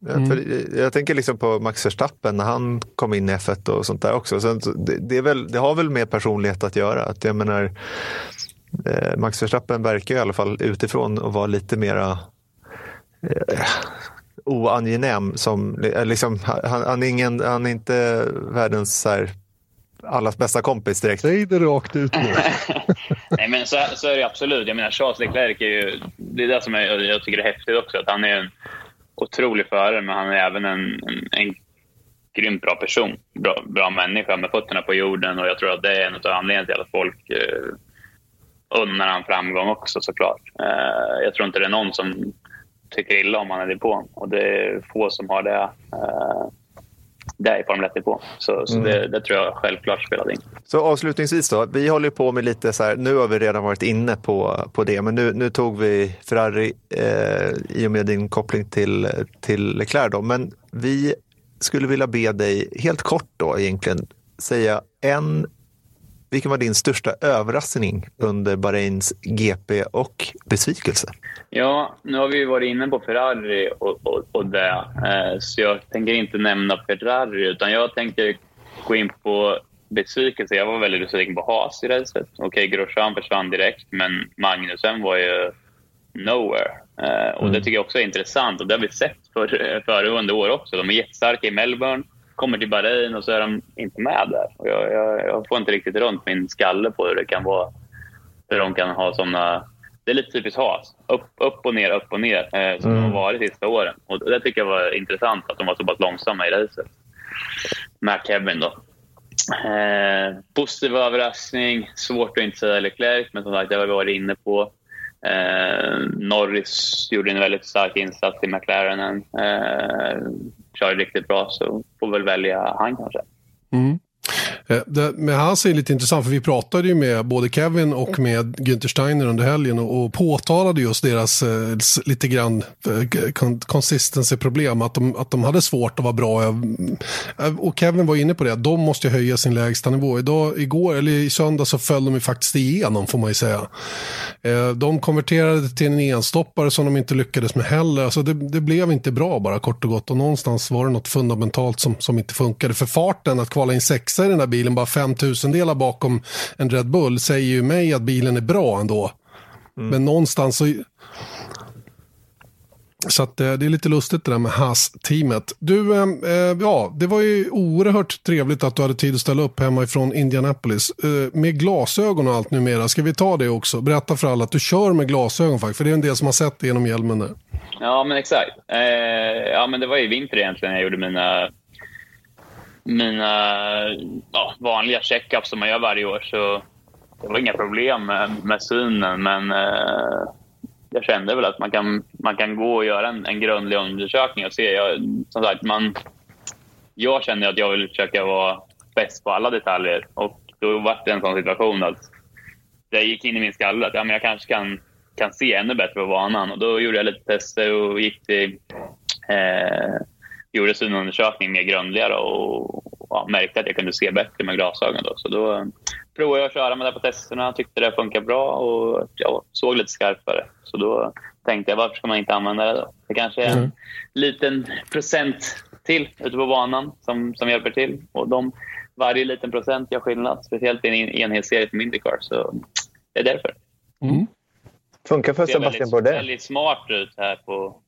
mm. för jag tänker liksom på Max Verstappen när han kom in i F1 och sånt där också. Så det, det, är väl, det har väl med personlighet att göra. Att jag menar, eh, Max Verstappen verkar i alla fall utifrån att vara lite mera eh, oangenäm. Som, eh, liksom, han, han, är ingen, han är inte världens så här, allas bästa kompis direkt. Säg det rakt ut nu. Nej, men så, så är det absolut. Jag menar, Charles Leclerc är ju... Det är det som jag, jag tycker är häftigt också. Att han är en otrolig förare, men han är även en, en, en grymt bra person. Bra, bra människa med fötterna på jorden. Och jag tror att det är en av anledningarna till att folk eh, unnar han framgång också såklart. Eh, jag tror inte det är någon som tycker illa om han är depån. Och det är få som har det. Eh, det är Formel 1 på. Så, så mm. det, det, tror jag självklart spelade in. Så avslutningsvis då, vi håller på med lite så här, nu har vi redan varit inne på, på det, men nu, nu tog vi Ferrari eh, i och med din koppling till, till Leclerc då, men vi skulle vilja be dig helt kort då egentligen säga en vilken var din största överraskning under Bahrains GP och besvikelse? Ja, nu har vi varit inne på Ferrari och, och, och det, eh, så jag tänker inte nämna Ferrari utan jag tänker gå in på besvikelse. Jag var väldigt besviken på Haas i racet. Okej, okay, Grosjean försvann direkt, men Magnusen var ju nowhere. Eh, och mm. Det tycker jag också är intressant och det har vi sett för, föregående år också. De är jättestarka i Melbourne kommer till Bahrain och så är de inte med där. Och jag, jag, jag, får inte riktigt runt min skalle på hur det kan vara. Hur de kan ha såna... Det är lite typiskt Haas. Upp, upp och ner, upp och ner, eh, som mm. de har varit de sista åren. Och det tycker jag var intressant, att de var så pass långsamma i racet. Med Kevin då. Eh, positiv överraskning. Svårt att inte säga Leclerc, men som sagt, det har vi varit inne på. Eh, Norris gjorde en väldigt stark insats i McLaren. Eh, kör riktigt bra så får väl välja han kanske. Mm. Eh, det, med Haas är lite intressant för vi pratade ju med både Kevin och med Günther Steiner under helgen och, och påtalade just deras eh, lite grann eh, consistency-problem. Att de, att de hade svårt att vara bra. Eh, och Kevin var inne på det, de måste höja sin lägsta nivå. Idag, igår, eller i söndag så föll de ju faktiskt igenom får man ju säga. Eh, de konverterade till en enstoppare som de inte lyckades med heller. Alltså det, det, blev inte bra bara kort och gott. Och någonstans var det något fundamentalt som, som inte funkade. För farten, att kvala in sexa i den där bilen, bara 5000 delar bakom en Red Bull, säger ju mig att bilen är bra ändå. Mm. Men någonstans så... Så att, eh, det är lite lustigt det där med Haas-teamet. Du, eh, eh, ja, det var ju oerhört trevligt att du hade tid att ställa upp hemma ifrån Indianapolis. Eh, med glasögon och allt numera, ska vi ta det också? Berätta för alla att du kör med glasögon faktiskt, för det är en del som har sett det genom hjälmen där. Ja, men exakt. Eh, ja, men det var i vinter egentligen jag gjorde mina mina ja, vanliga checkups som man gör varje år. Så det var inga problem med, med synen, men eh, jag kände väl att man kan, man kan gå och göra en, en grundlig undersökning och se. Jag, som sagt, man, jag känner att jag vill försöka vara bäst på alla detaljer och då var det en sån situation att det gick in i min skalle att ja, men jag kanske kan, kan se ännu bättre på banan. Och då gjorde jag lite tester och gick till eh, gjorde synundersökning mer grundligare och ja, märkte att jag kunde se bättre med glasögon. Då. Så då provade jag att köra med det på testerna, tyckte det funkade bra och jag såg lite skarpare. Så då tänkte jag, varför ska man inte använda det då? Det kanske är en mm. liten procent till ute på banan som, som hjälper till. Och de, varje liten procent gör skillnad, speciellt i en enhetsserie som Indycar. Så det är därför. Mm. Funkar för Sebastian Bourdais. Det ser väldigt smart ut här på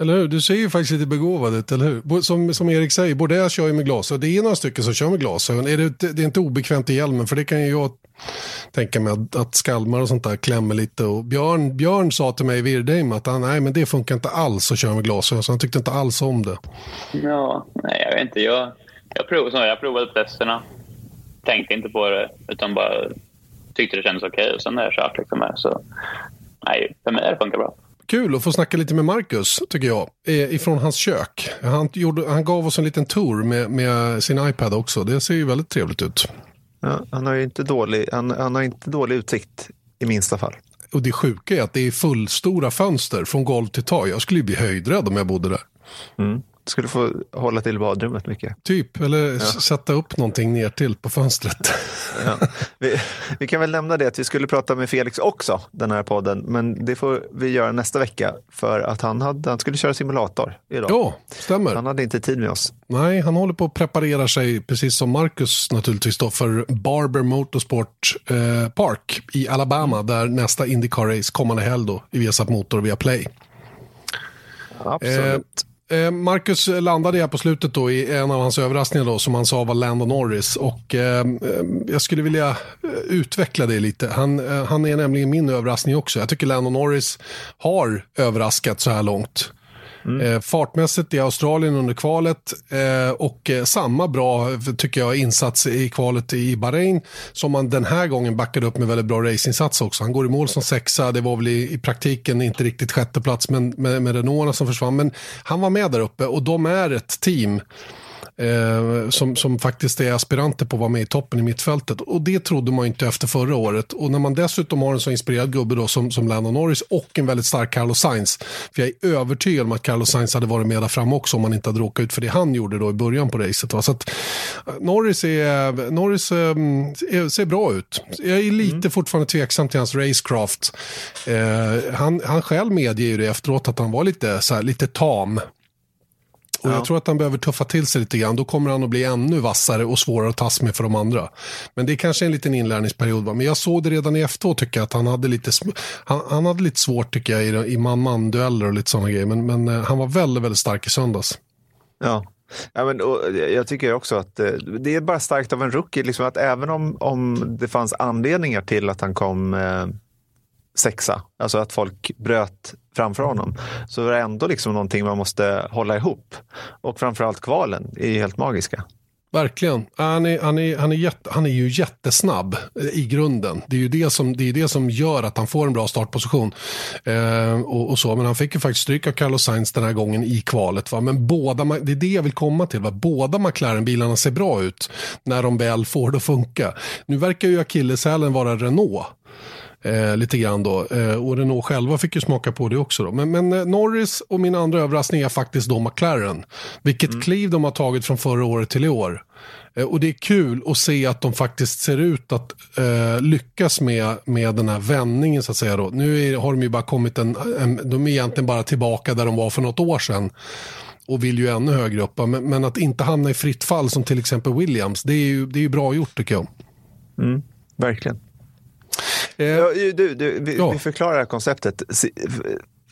eller hur? Du ser ju faktiskt lite begåvad ut, eller hur? Som, som Erik säger, både jag kör ju med glasögon. Det är några stycken som kör med glasögon. Är det, det är inte obekvämt i hjälmen, för det kan ju jag tänka mig att, att skalmar och sånt där klämmer lite. Och Björn, Björn sa till mig i Virdheim att han, nej, men det funkar inte alls att köra med glasögon, så han tyckte inte alls om det. Ja, nej, jag vet inte. Jag, jag, prov, jag provade testerna, tänkte inte på det, utan bara tyckte det kändes okej. Okay. Sen när jag kört liksom. Så nej, för mig har det funkat bra. Kul att få snacka lite med Marcus, tycker jag, ifrån hans kök. Han, gjorde, han gav oss en liten tour med, med sin iPad också. Det ser ju väldigt trevligt ut. Ja, han, har inte dålig, han, han har inte dålig utsikt i minsta fall. Och det sjuka är att det är fullstora fönster från golv till tak. Jag skulle bli höjdrädd om jag bodde där. Mm skulle få hålla till badrummet mycket. Typ, eller ja. sätta upp någonting ner till på fönstret. Ja. Vi, vi, kan väl nämna det att vi skulle prata med Felix också, den här podden. Men det får vi göra nästa vecka för att han, hade, han skulle köra simulator idag. Ja, stämmer. Han hade inte tid med oss. Nej, han håller på att preparera sig, precis som Marcus naturligtvis, då, för Barber Motorsport eh, Park i Alabama, där nästa Indycar-race kommande helg då, i Viasat Motor via Play. Absolut. Eh, Eh, Marcus landade här på slutet då i en av hans överraskningar då, som han sa var Landon Norris. Och eh, eh, jag skulle vilja eh, utveckla det lite. Han, eh, han är nämligen min överraskning också. Jag tycker Landon Norris har överraskat så här långt. Mm. Eh, fartmässigt i Australien under kvalet eh, och eh, samma bra tycker jag insats i kvalet i Bahrain som man den här gången backade upp med väldigt bra racinginsats också. Han går i mål som sexa, det var väl i, i praktiken inte riktigt sjätte plats men med, med Renault som försvann. Men han var med där uppe och de är ett team eh, som, som faktiskt är aspiranter på att vara med i toppen i mittfältet. Och det trodde man inte efter förra året. Och när man dessutom har en så inspirerad gubbe då som, som Lando Norris och en väldigt stark Carlos Sainz. För jag är övertygad om att Carlos Sainz hade varit med där fram också om man inte hade råkat ut för det han gjorde då i början på racet. Va? Så att, eh, Norris, är, Norris eh, ser bra ut. Jag är lite mm. fortfarande tveksam till hans racecraft. Eh, han, han själv medger ju det efteråt att han var lite, så här, lite tam och ja. Jag tror att han behöver tuffa till sig lite grann. Då kommer han att bli ännu vassare och svårare att tas med för de andra. Men det är kanske en liten inlärningsperiod. Va? Men jag såg det redan i efteråt tycker jag att han hade lite, han, han hade lite svårt tycker jag i, i man-man-dueller och lite sådana grejer. Men, men uh, han var väldigt, väldigt stark i söndags. Ja. Ja, men, jag tycker också att uh, det är bara starkt av en rookie. Liksom, att även om, om det fanns anledningar till att han kom uh, sexa, alltså att folk bröt framför honom, så är det ändå liksom någonting man måste hålla ihop. Och framförallt kvalen är ju helt magiska. Verkligen. Han är, han, är, han, är jätte, han är ju jättesnabb eh, i grunden. Det är ju det som, det är det som gör att han får en bra startposition. Eh, och, och, så. Men han fick ju faktiskt stryk av Carlos Sainz den här gången i kvalet. Va? Men båda, det är det jag vill komma till. Va? Båda McLaren-bilarna ser bra ut när de väl får det att funka. Nu verkar ju akilleshälen vara Renault. Eh, lite grann då. Eh, och Renault själva fick ju smaka på det också. Då. Men, men eh, Norris och min andra överraskning är faktiskt då McLaren. Vilket mm. kliv de har tagit från förra året till i år. Eh, och det är kul att se att de faktiskt ser ut att eh, lyckas med, med den här vändningen så att säga. Då. Nu är, har de ju bara kommit en, en, de är egentligen bara tillbaka där de var för något år sedan och vill ju ännu högre upp. Men, men, att inte hamna i fritt fall som till exempel Williams, det är ju, det är ju bra gjort tycker jag. Mm, verkligen. Eh, du, du, vi, ja. vi förklarar konceptet.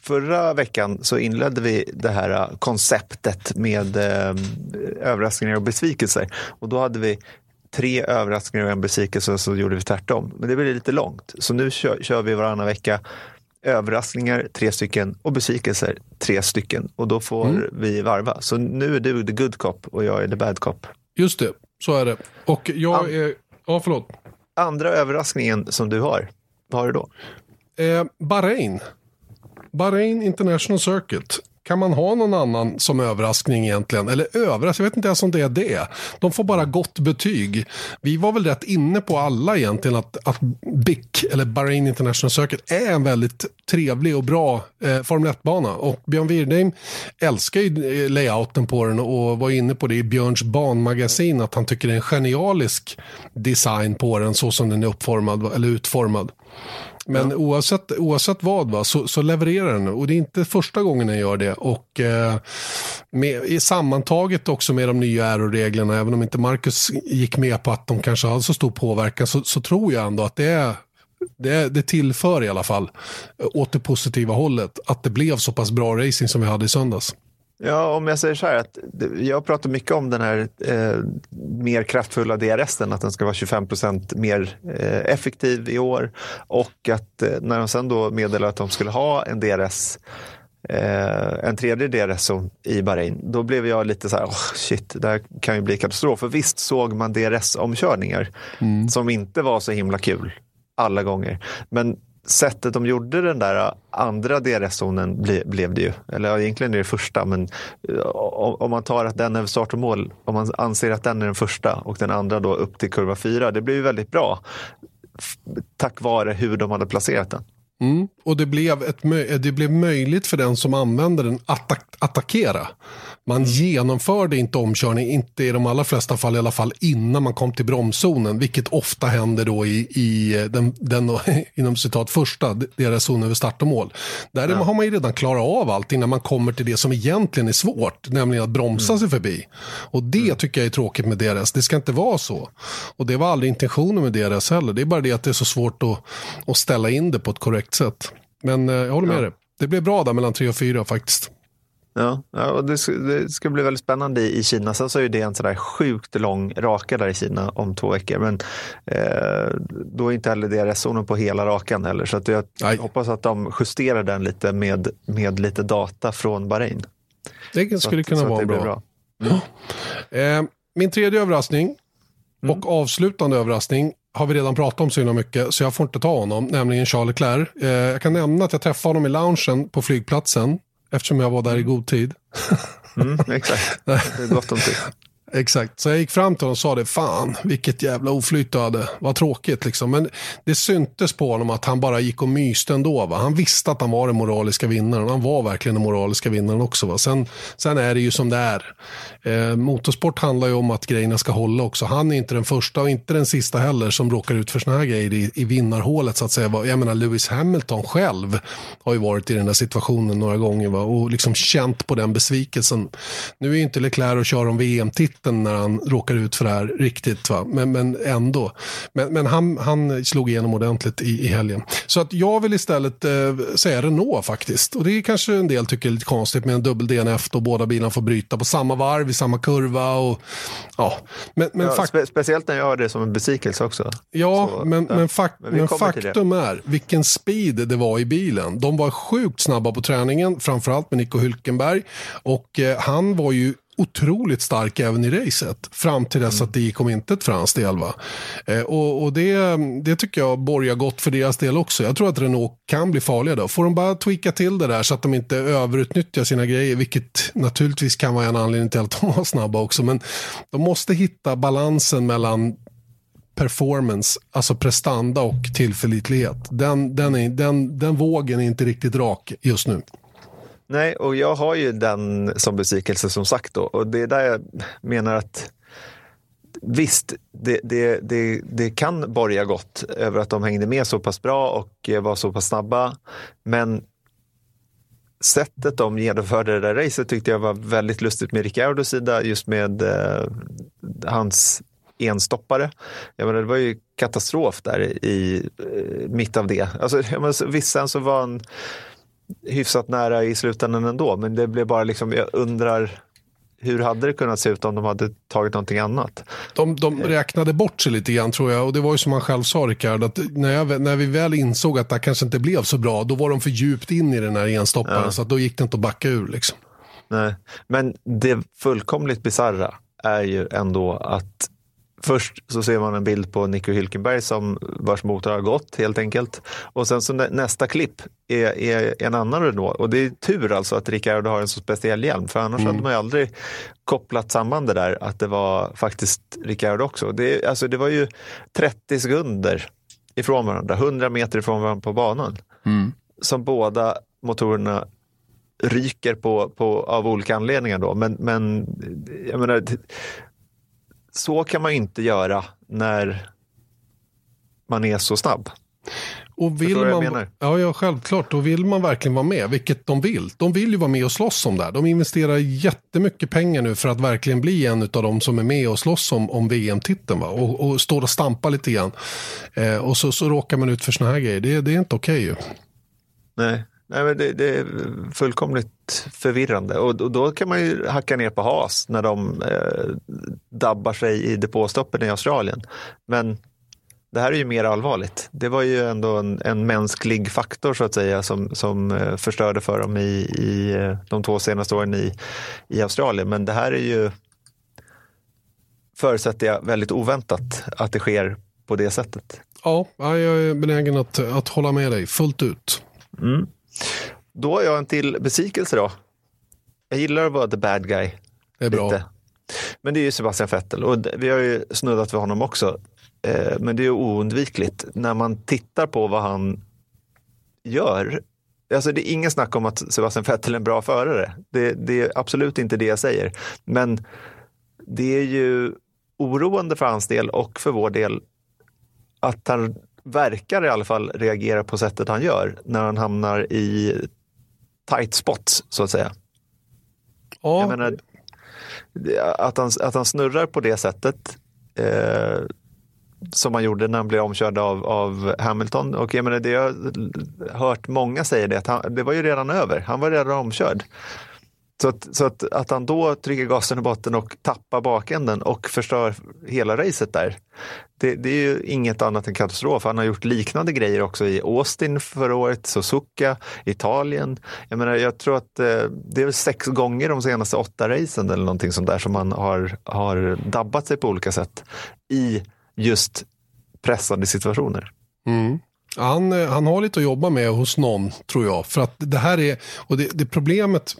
Förra veckan så inledde vi det här äh, konceptet med eh, överraskningar och besvikelser. Och då hade vi tre överraskningar och en besvikelse så gjorde vi tvärtom. Men det blir lite långt. Så nu kör, kör vi varannan vecka överraskningar, tre stycken, och besvikelser, tre stycken. Och då får mm. vi varva. Så nu är du the good cop och jag är the bad cop. Just det, så är det. Och jag är... Ja, förlåt andra överraskningen som du har, vad har du då? Eh, Bahrain. Bahrain International Circuit. Kan man ha någon annan som överraskning egentligen? Eller överraskning, jag vet inte ens om det är det. De får bara gott betyg. Vi var väl rätt inne på alla egentligen att, att BIC, eller Bahrain International Circuit, är en väldigt trevlig och bra eh, Formel 1-bana. Och Björn Wirdheim älskar ju eh, layouten på den och var inne på det i Björns banmagasin att han tycker det är en genialisk design på den så som den är uppformad, eller utformad. Men ja. oavsett, oavsett vad va, så, så levererar den. Och det är inte första gången den gör det. Och eh, med, sammantaget också med de nya äroreglerna, även om inte Marcus gick med på att de kanske hade så stor påverkan, så, så tror jag ändå att det är det, det tillför i alla fall åt det positiva hållet att det blev så pass bra racing som vi hade i söndags. Ja, om jag säger så här, att jag pratar mycket om den här eh, mer kraftfulla DRSen, att den ska vara 25 procent mer eh, effektiv i år och att eh, när de sen då meddelade att de skulle ha en DRS eh, en tredje DRS i Bahrain, då blev jag lite så här, oh, shit, det här kan ju bli katastrof. För visst såg man DRS-omkörningar mm. som inte var så himla kul alla gånger. Men sättet de gjorde den där andra DRS-zonen ble, blev det ju. Eller egentligen är det första, men eh, om, om man tar att den är start och mål, om man anser att den är den första och den andra då upp till kurva fyra, det blir ju väldigt bra. Tack vare hur de hade placerat den. Mm. Och det blev, ett, det blev möjligt för den som använder den att attack attackera. Man genomförde inte omkörning, inte i de allra flesta fall i alla fall, innan man kom till bromszonen, vilket ofta händer då i, i den, den inom citat första, deras zon över start och mål. Där ja. har man ju redan klarat av allting när man kommer till det som egentligen är svårt, nämligen att bromsa mm. sig förbi. Och det mm. tycker jag är tråkigt med DRS, det ska inte vara så. Och det var aldrig intentionen med DRS heller, det är bara det att det är så svårt att, att ställa in det på ett korrekt sätt. Men eh, jag håller med ja. dig, det blev bra där mellan tre och fyra faktiskt. Ja, ja och det, ska, det ska bli väldigt spännande i, i Kina. Sen så är det en sådär sjukt lång raka där i Kina om två veckor. Men eh, då är inte heller DRS-zonen på hela rakan heller. Så att jag Nej. hoppas att de justerar den lite med, med lite data från Bahrain. Det skulle att, kunna vara bra. bra. Mm. Eh, min tredje överraskning mm. och avslutande överraskning har vi redan pratat om så himla mycket så jag får inte ta honom, nämligen Charles Leclerc. Eh, jag kan nämna att jag träffade honom i loungen på flygplatsen Eftersom jag var där i god tid. Mm, exakt, det är gott om tid. Exakt, så jag gick fram till honom och sa det, fan vilket jävla oflyt du hade, vad tråkigt liksom. Men det syntes på honom att han bara gick och myste ändå. Va? Han visste att han var den moraliska vinnaren, han var verkligen den moraliska vinnaren också. Va? Sen, sen är det ju som det är. Eh, motorsport handlar ju om att grejerna ska hålla också. Han är inte den första och inte den sista heller som råkar ut för såna här grejer i, i vinnarhålet så att säga. Va? Jag menar Lewis Hamilton själv har ju varit i den där situationen några gånger va? och liksom känt på den besvikelsen. Nu är ju inte Leclerc och kör om VM-titel mitten när han råkar ut för det här riktigt. Va? Men, men ändå. Men, men han, han slog igenom ordentligt i, i helgen. Så att jag vill istället eh, säga Renault faktiskt. Och det är kanske en del tycker är lite konstigt med en dubbel DNF då båda bilarna får bryta på samma varv i samma kurva. Och, ja. Men, men ja, spe speciellt när jag hör det som en besvikelse också. Ja, Så, men, ja. men, fak men, men faktum är vilken speed det var i bilen. De var sjukt snabba på träningen, framförallt med Nico Hülkenberg. Och eh, han var ju otroligt stark även i racet. Fram till dess mm. att det gick om intet för hans del. Va? Eh, och, och det, det tycker jag borgar gott för deras del också. Jag tror att Renault kan bli farliga då. Får de bara tweaka till det där så att de inte överutnyttjar sina grejer, vilket naturligtvis kan vara en anledning till att de var snabba också. Men de måste hitta balansen mellan performance, alltså prestanda och tillförlitlighet. Den, den, är, den, den vågen är inte riktigt rak just nu. Nej, och jag har ju den som besvikelse som sagt då. Och det är där jag menar att Visst, det, det, det, det kan borga gott över att de hängde med så pass bra och var så pass snabba. Men sättet de genomförde det där racet tyckte jag var väldigt lustigt med Ricciardos sida, just med eh, hans enstoppare. Jag menar, det var ju katastrof där i eh, mitt av det. Alltså, menar, vissa så var han hyfsat nära i slutändan ändå. Men det blev bara liksom, jag undrar hur hade det kunnat se ut om de hade tagit någonting annat? De, de räknade bort sig lite grann tror jag och det var ju som han själv sa Rickard, att när, jag, när vi väl insåg att det kanske inte blev så bra, då var de för djupt in i den här enstopparen ja. så då gick det inte att backa ur. Liksom. Nej, men det fullkomligt bizarra är ju ändå att Först så ser man en bild på Nico Hülkenberg som vars motor har gått helt enkelt. Och sen så nästa klipp är, är en annan Renault. Och det är tur alltså att Ricciardo har en så speciell hjälm. För annars mm. hade man ju aldrig kopplat samman det där att det var faktiskt Ricciardo också. Det, alltså det var ju 30 sekunder ifrån varandra, 100 meter ifrån varandra på banan. Mm. Som båda motorerna ryker på, på, av olika anledningar. Då. Men, men jag menar, så kan man inte göra när man är så snabb. Och vill man, menar? Ja, ja, självklart. Och vill man verkligen vara med, vilket de vill. De vill ju vara med och slåss om det här. De investerar jättemycket pengar nu för att verkligen bli en av de som är med och slåss om, om VM-titeln. Och, och står och stampar lite grann. Eh, och så, så råkar man ut för såna här grejer. Det, det är inte okej okay, ju. Nej, Nej, men det, det, är fullkomligt förvirrande och, och, då kan man ju hacka ner på has när de eh, dabbar sig i depåstoppen i Australien. Men det här är ju mer allvarligt. Det var ju ändå en, en mänsklig faktor så att säga som, som eh, förstörde för dem i, i eh, de två senaste åren i, i Australien. Men det här är ju, förutsätter jag, väldigt oväntat att det sker på det sättet. Ja, jag är benägen att, att hålla med dig fullt ut. Mm. Då har jag en till besvikelse då. Jag gillar att vara the bad guy. Det är bra. Lite. Men det är ju Sebastian Vettel och vi har ju snuddat vid honom också. Eh, men det är oundvikligt när man tittar på vad han gör. Alltså det är ingen snack om att Sebastian Vettel är en bra förare. Det, det är absolut inte det jag säger. Men det är ju oroande för hans del och för vår del att han verkar i alla fall reagera på sättet han gör när han hamnar i tight spots så att säga. Ja, Jag menar, att, han, att han snurrar på det sättet eh, som han gjorde när han blev omkörd av, av Hamilton. Och jag menar, det jag har hört många säga det, att han, det var ju redan över. Han var redan omkörd. Så, att, så att, att han då trycker gasen i botten och tappar bakänden och förstör hela racet där. Det, det är ju inget annat än katastrof. Han har gjort liknande grejer också i Austin förra året, Suzuka, Italien. Jag menar, jag tror att eh, det är väl sex gånger de senaste åtta racen eller någonting sånt där som han har, har dabbat sig på olika sätt i just pressade situationer. Mm. Han, eh, han har lite att jobba med hos någon, tror jag. För att det här är, och det, det problemet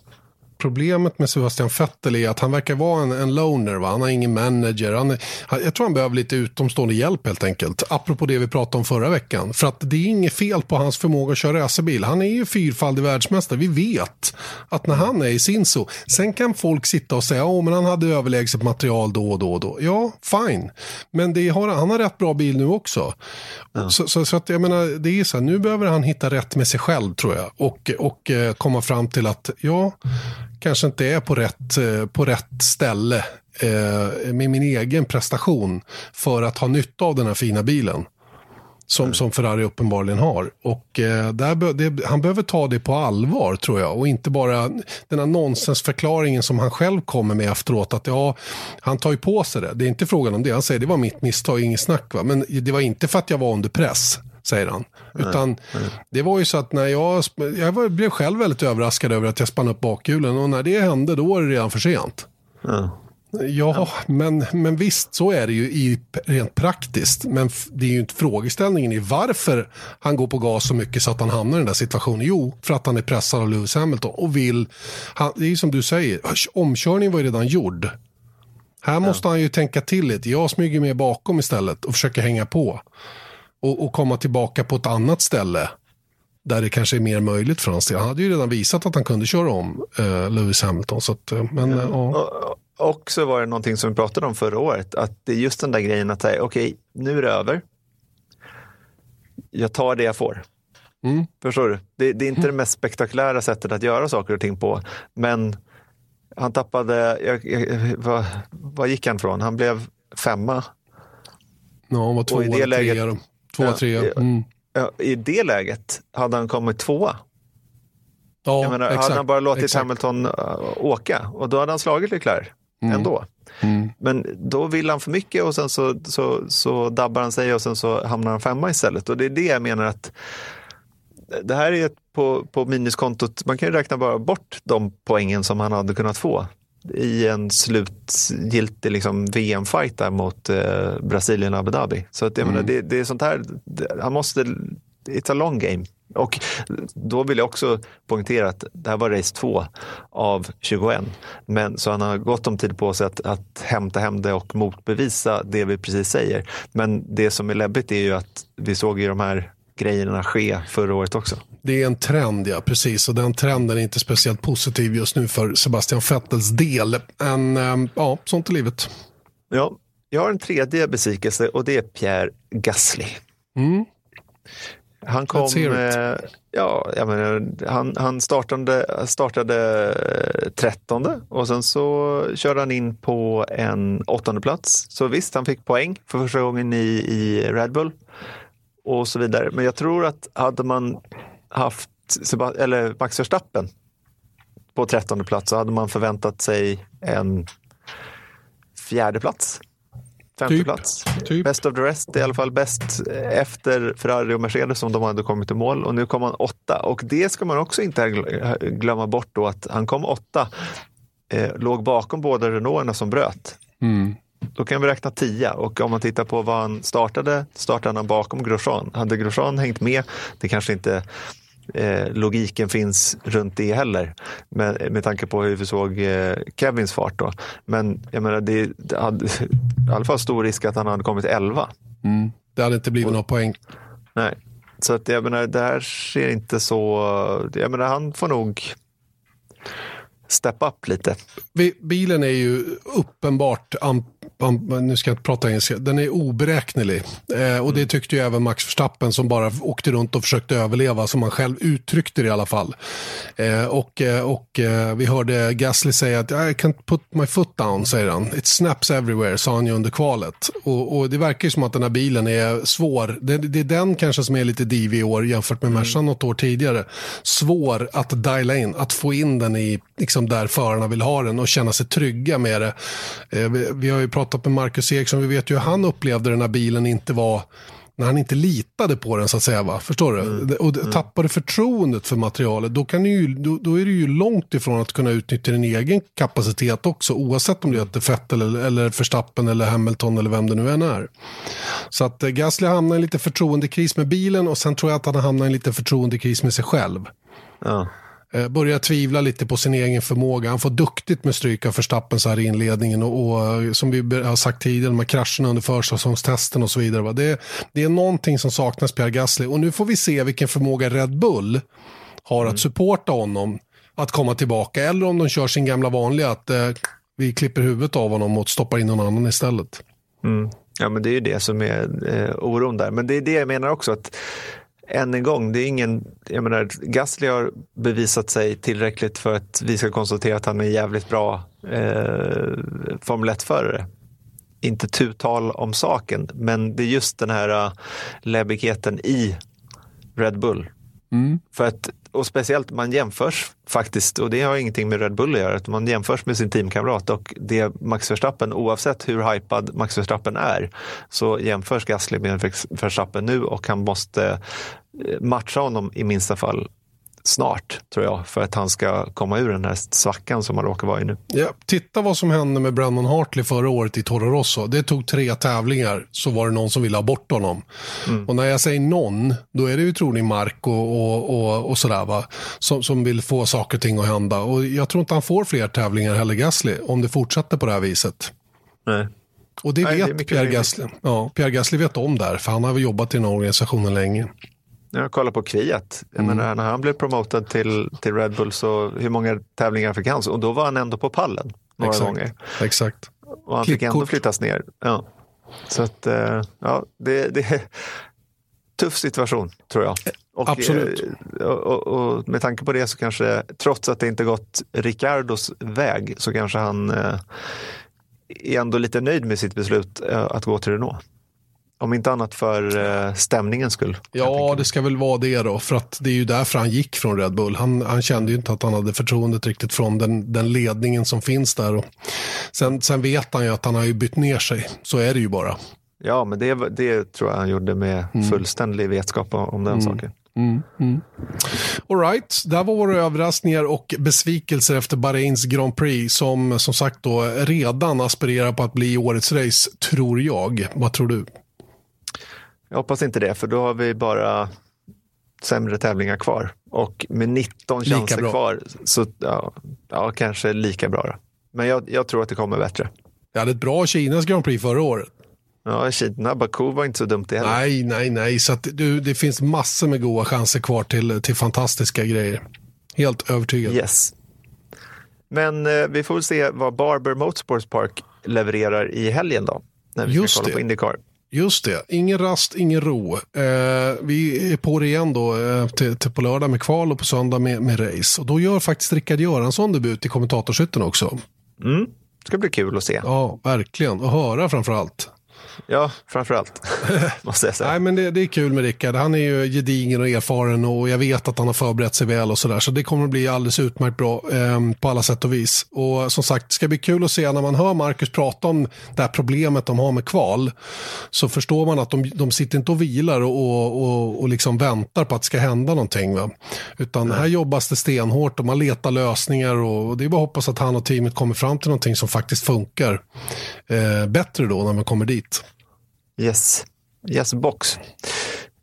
Problemet med Sebastian Vettel är att han verkar vara en, en loner. Va? Han har ingen manager. Han, är, han, jag tror han behöver lite utomstående hjälp helt enkelt. Apropå det vi pratade om förra veckan. För att det är inget fel på hans förmåga att köra racerbil. Han är ju fyrfaldig världsmästare. Vi vet att när han är i sin så. Sen kan folk sitta och säga att han hade överlägset material då och då och då. Ja, fine. Men det har, han har rätt bra bil nu också. Ja. Så, så, så, att jag menar, det är så här, nu behöver han hitta rätt med sig själv tror jag. Och, och eh, komma fram till att ja, kanske inte är på rätt, eh, på rätt ställe eh, med min egen prestation för att ha nytta av den här fina bilen. Som, mm. som Ferrari uppenbarligen har. Och eh, där det, han behöver ta det på allvar tror jag. Och inte bara den här nonsensförklaringen som han själv kommer med efteråt. Att ja, han tar ju på sig det. Det är inte frågan om det. Han säger det var mitt misstag, inget snack. Va? Men det var inte för att jag var under press säger han. Utan mm. det var ju så att när jag, jag var, blev själv väldigt överraskad över att jag spann upp bakhjulen och när det hände då var det redan för sent. Mm. Ja, men, men visst så är det ju i, rent praktiskt. Men det är ju inte frågeställningen i varför han går på gas så mycket så att han hamnar i den där situationen. Jo, för att han är pressad av Lewis Hamilton och vill, han, det är ju som du säger, omkörningen var ju redan gjord. Här måste han ju tänka till lite. Jag smyger med bakom istället och försöker hänga på och, och komma tillbaka på ett annat ställe där det kanske är mer möjligt för hans del. Han hade ju redan visat att han kunde köra om eh, Lewis Hamilton. Så att, eh, men, mm. ja. Och så var det någonting som vi pratade om förra året, att det är just den där grejen att säga, okej, okay, nu är det över. Jag tar det jag får. Mm. Förstår du? Det, det är inte mm. det mest spektakulära sättet att göra saker och ting på, men han tappade, jag, jag, vad, vad gick han från? Han blev femma. Ja, han var det läget, trea. Tvåa, trea. Mm. I det läget hade han kommit tvåa. Ja, jag menar, exakt, hade han bara låtit exakt. Hamilton uh, åka och då hade han slagit Leclerc mm. ändå. Mm. Men då vill han för mycket och sen så, så, så dabbar han sig och sen så hamnar han femma istället. Och det är det jag menar att det här är på, på minuskontot, man kan ju räkna bara bort de poängen som han hade kunnat få i en slutgiltig liksom, VM-fight där mot eh, Brasilien och Abu Dhabi. Så att, jag mm. menar, det, det är sånt här, han måste, it's a long game. Och då vill jag också poängtera att det här var race två av 21. Men, så han har gott om tid på sig att, att hämta hem det och motbevisa det vi precis säger. Men det som är läbbigt är ju att vi såg ju de här grejerna ske förra året också. Det är en trend, ja precis. Och den trenden är inte speciellt positiv just nu för Sebastian Vettels del. Men ähm, ja, sånt är livet. Ja, jag har en tredje besvikelse och det är Pierre Gasly. Mm. Han kom, eh, ja, jag menar, han, han startade, startade 13 och sen så körde han in på en åttonde plats. Så visst, han fick poäng för första gången i, i Red Bull och så vidare. Men jag tror att hade man haft eller Max Verstappen på 13 plats så hade man förväntat sig en fjärde plats. Femte typ, plats. Typ. Best of the rest i alla fall bäst efter Ferrari och Mercedes som de hade kommit i mål. Och nu kom han åtta. Och det ska man också inte glömma bort då att han kom åtta. Eh, låg bakom båda Renaulterna som bröt. Mm. Då kan vi räkna 10 och om man tittar på vad han startade, startade han bakom Grosjean. Hade Grosjean hängt med, det kanske inte eh, logiken finns runt det heller med, med tanke på hur vi såg eh, Kevins fart då. Men jag menar, det, det hade i alla fall stor risk att han hade kommit 11. Mm. Det hade inte blivit några poäng. Nej, så att jag menar, det här ser inte så... Jag menar, han får nog step up lite. Bilen är ju uppenbart nu ska jag inte prata engelska, den är oberäknelig. Eh, och det mm. tyckte ju även Max Verstappen som bara åkte runt och försökte överleva, som han själv uttryckte det i alla fall. Eh, och eh, och eh, vi hörde Gasly säga att I can't put my foot down, säger han. It snaps everywhere, sa han ju under kvalet. Och, och det verkar ju som att den här bilen är svår. Det, det är den kanske som är lite divig i år jämfört med Mercan mm. något år tidigare. Svår att diala in, att få in den i liksom där förarna vill ha den och känna sig trygga med det. Eh, vi, vi har ju pratat pratat med Marcus Eriksson, vi vet ju hur han upplevde den här bilen inte var när han inte litade på den så att säga. Va? Förstår du? Mm. Och mm. tappar du förtroendet för materialet då, kan ju, då, då, är du ju långt ifrån att kunna utnyttja din egen kapacitet också. Oavsett om det är Vettel eller, eller Verstappen eller Hamilton eller vem det nu än är. Så att eh, Gasly hamnar i en lite förtroendekris med bilen och sen tror jag att han hamnar i en lite förtroendekris med sig själv. Ja. Eh, börjar tvivla lite på sin egen förmåga. Han får duktigt med stryk av Verstappen så här i inledningen och, och, eh, som vi har sagt tidigare, de här krascherna under försäsongstesten och så vidare. Va? Det, det är någonting som saknas Pierre Gasly och nu får vi se vilken förmåga Red Bull har att mm. supporta honom att komma tillbaka eller om de kör sin gamla vanliga att eh, vi klipper huvudet av honom och stoppar in någon annan istället. Mm. Ja, men det är ju det som är eh, oron där. Men det är det jag menar också att än en gång, det är ingen, jag menar, Gasly har bevisat sig tillräckligt för att vi ska konstatera att han är jävligt bra eh, Formel 1-förare. Inte tu tal om saken, men det är just den här uh, läbbigheten i Red Bull. Mm. För att, och speciellt man jämförs faktiskt, och det har ingenting med Red Bull att göra, att man jämförs med sin teamkamrat och det Max Verstappen, oavsett hur hypad Max Verstappen är, så jämförs Gasly med Verstappen nu och han måste eh, matcha honom i minsta fall snart, tror jag, för att han ska komma ur den här svackan som han råkar vara i nu. Ja, titta vad som hände med Brandon Hartley förra året i Toro Rosso. Det tog tre tävlingar så var det någon som ville ha bort honom. Mm. Och när jag säger någon, då är det ju troligen Mark och, och, och, och sådär va, som, som vill få saker och ting att hända. Och jag tror inte han får fler tävlingar heller, Gasly, om det fortsätter på det här viset. Nej. Och det Nej, vet det Pierre Gasly. Ja, Pierre Gasly vet om det här, för han har väl jobbat i den här organisationen länge. Jag kollar på Kviat. Jag mm. menar, när han blev promotad till, till Red Bull så hur många tävlingar fick han? Och då var han ändå på pallen några Exakt. gånger. Exakt. Och han fick ändå flyttas ner. Ja. Så att, eh, ja, det, det är tuff situation tror jag. Och, Absolut. Eh, och, och, och, med tanke på det så kanske, trots att det inte gått Ricardos väg, så kanske han eh, är ändå lite nöjd med sitt beslut att gå till Renault. Om inte annat för uh, stämningens skull. Ja, det ska väl vara det då. För att det är ju därför han gick från Red Bull. Han, han kände ju inte att han hade förtroendet riktigt från den, den ledningen som finns där. Och sen, sen vet han ju att han har ju bytt ner sig. Så är det ju bara. Ja, men det, det tror jag han gjorde med mm. fullständig vetskap om den mm. saken. Mm, mm. All right, där var våra överraskningar och besvikelser efter Bahrains Grand Prix som som sagt då redan aspirerar på att bli årets race, tror jag. Vad tror du? Jag hoppas inte det, för då har vi bara sämre tävlingar kvar. Och med 19 chanser kvar, så ja, ja, kanske lika bra. Då. Men jag, jag tror att det kommer bättre. Jag hade ett bra Kinas Grand Prix förra året. Ja, Kina, Baku var inte så dumt det heller. Nej, nej, nej. Så att, du, det finns massor med goda chanser kvar till, till fantastiska grejer. Helt övertygad. Yes. Men eh, vi får väl se vad Barber Motorsports Park levererar i helgen då. När vi Just ska kolla det. på Indycar. Just det, ingen rast, ingen ro. Eh, vi är på det igen då eh, till, till, på lördag med kval och på söndag med, med race. Och då gör faktiskt Rickard Göransson debut i kommentatorshytten också. Mm. Det ska bli kul att se. Ja, verkligen. Och höra framför allt. Ja, framför allt. måste jag säga. Nej, men det, det är kul med Rickard. Han är ju gedigen och erfaren och jag vet att han har förberett sig väl och sådär. Så det kommer att bli alldeles utmärkt bra eh, på alla sätt och vis. Och som sagt, det ska bli kul att se när man hör Marcus prata om det här problemet de har med kval. Så förstår man att de, de sitter inte och vilar och, och, och, och liksom väntar på att det ska hända någonting. Va? Utan Nej. här jobbas det stenhårt och man letar lösningar och, och det är bara att hoppas att han och teamet kommer fram till någonting som faktiskt funkar eh, bättre då när man kommer dit. Yes, yes box.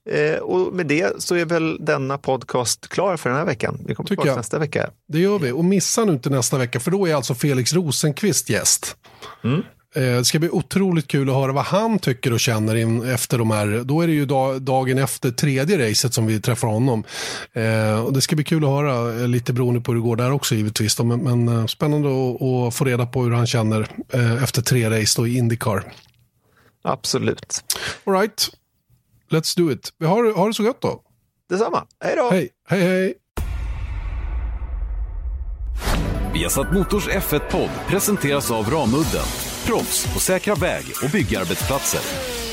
Eh, och med det så är väl denna podcast klar för den här veckan. Vi kommer tillbaka nästa vecka. Det gör vi. Och missa nu inte nästa vecka, för då är alltså Felix Rosenqvist gäst. Mm. Eh, det ska bli otroligt kul att höra vad han tycker och känner in efter de här. Då är det ju dagen efter tredje racet som vi träffar honom. Eh, och det ska bli kul att höra, eh, lite beroende på hur det går där också givetvis. Men, men spännande att, få reda på hur han känner efter tre race då i Indycar. Absolut. All right. Let's do it. Vi har, har det så gott då. Detsamma. Hej då. Hej, hej, hej. Viasat Motors F1-podd presenteras av Ramudden. Proffs på säkra väg och byggarbetsplatser.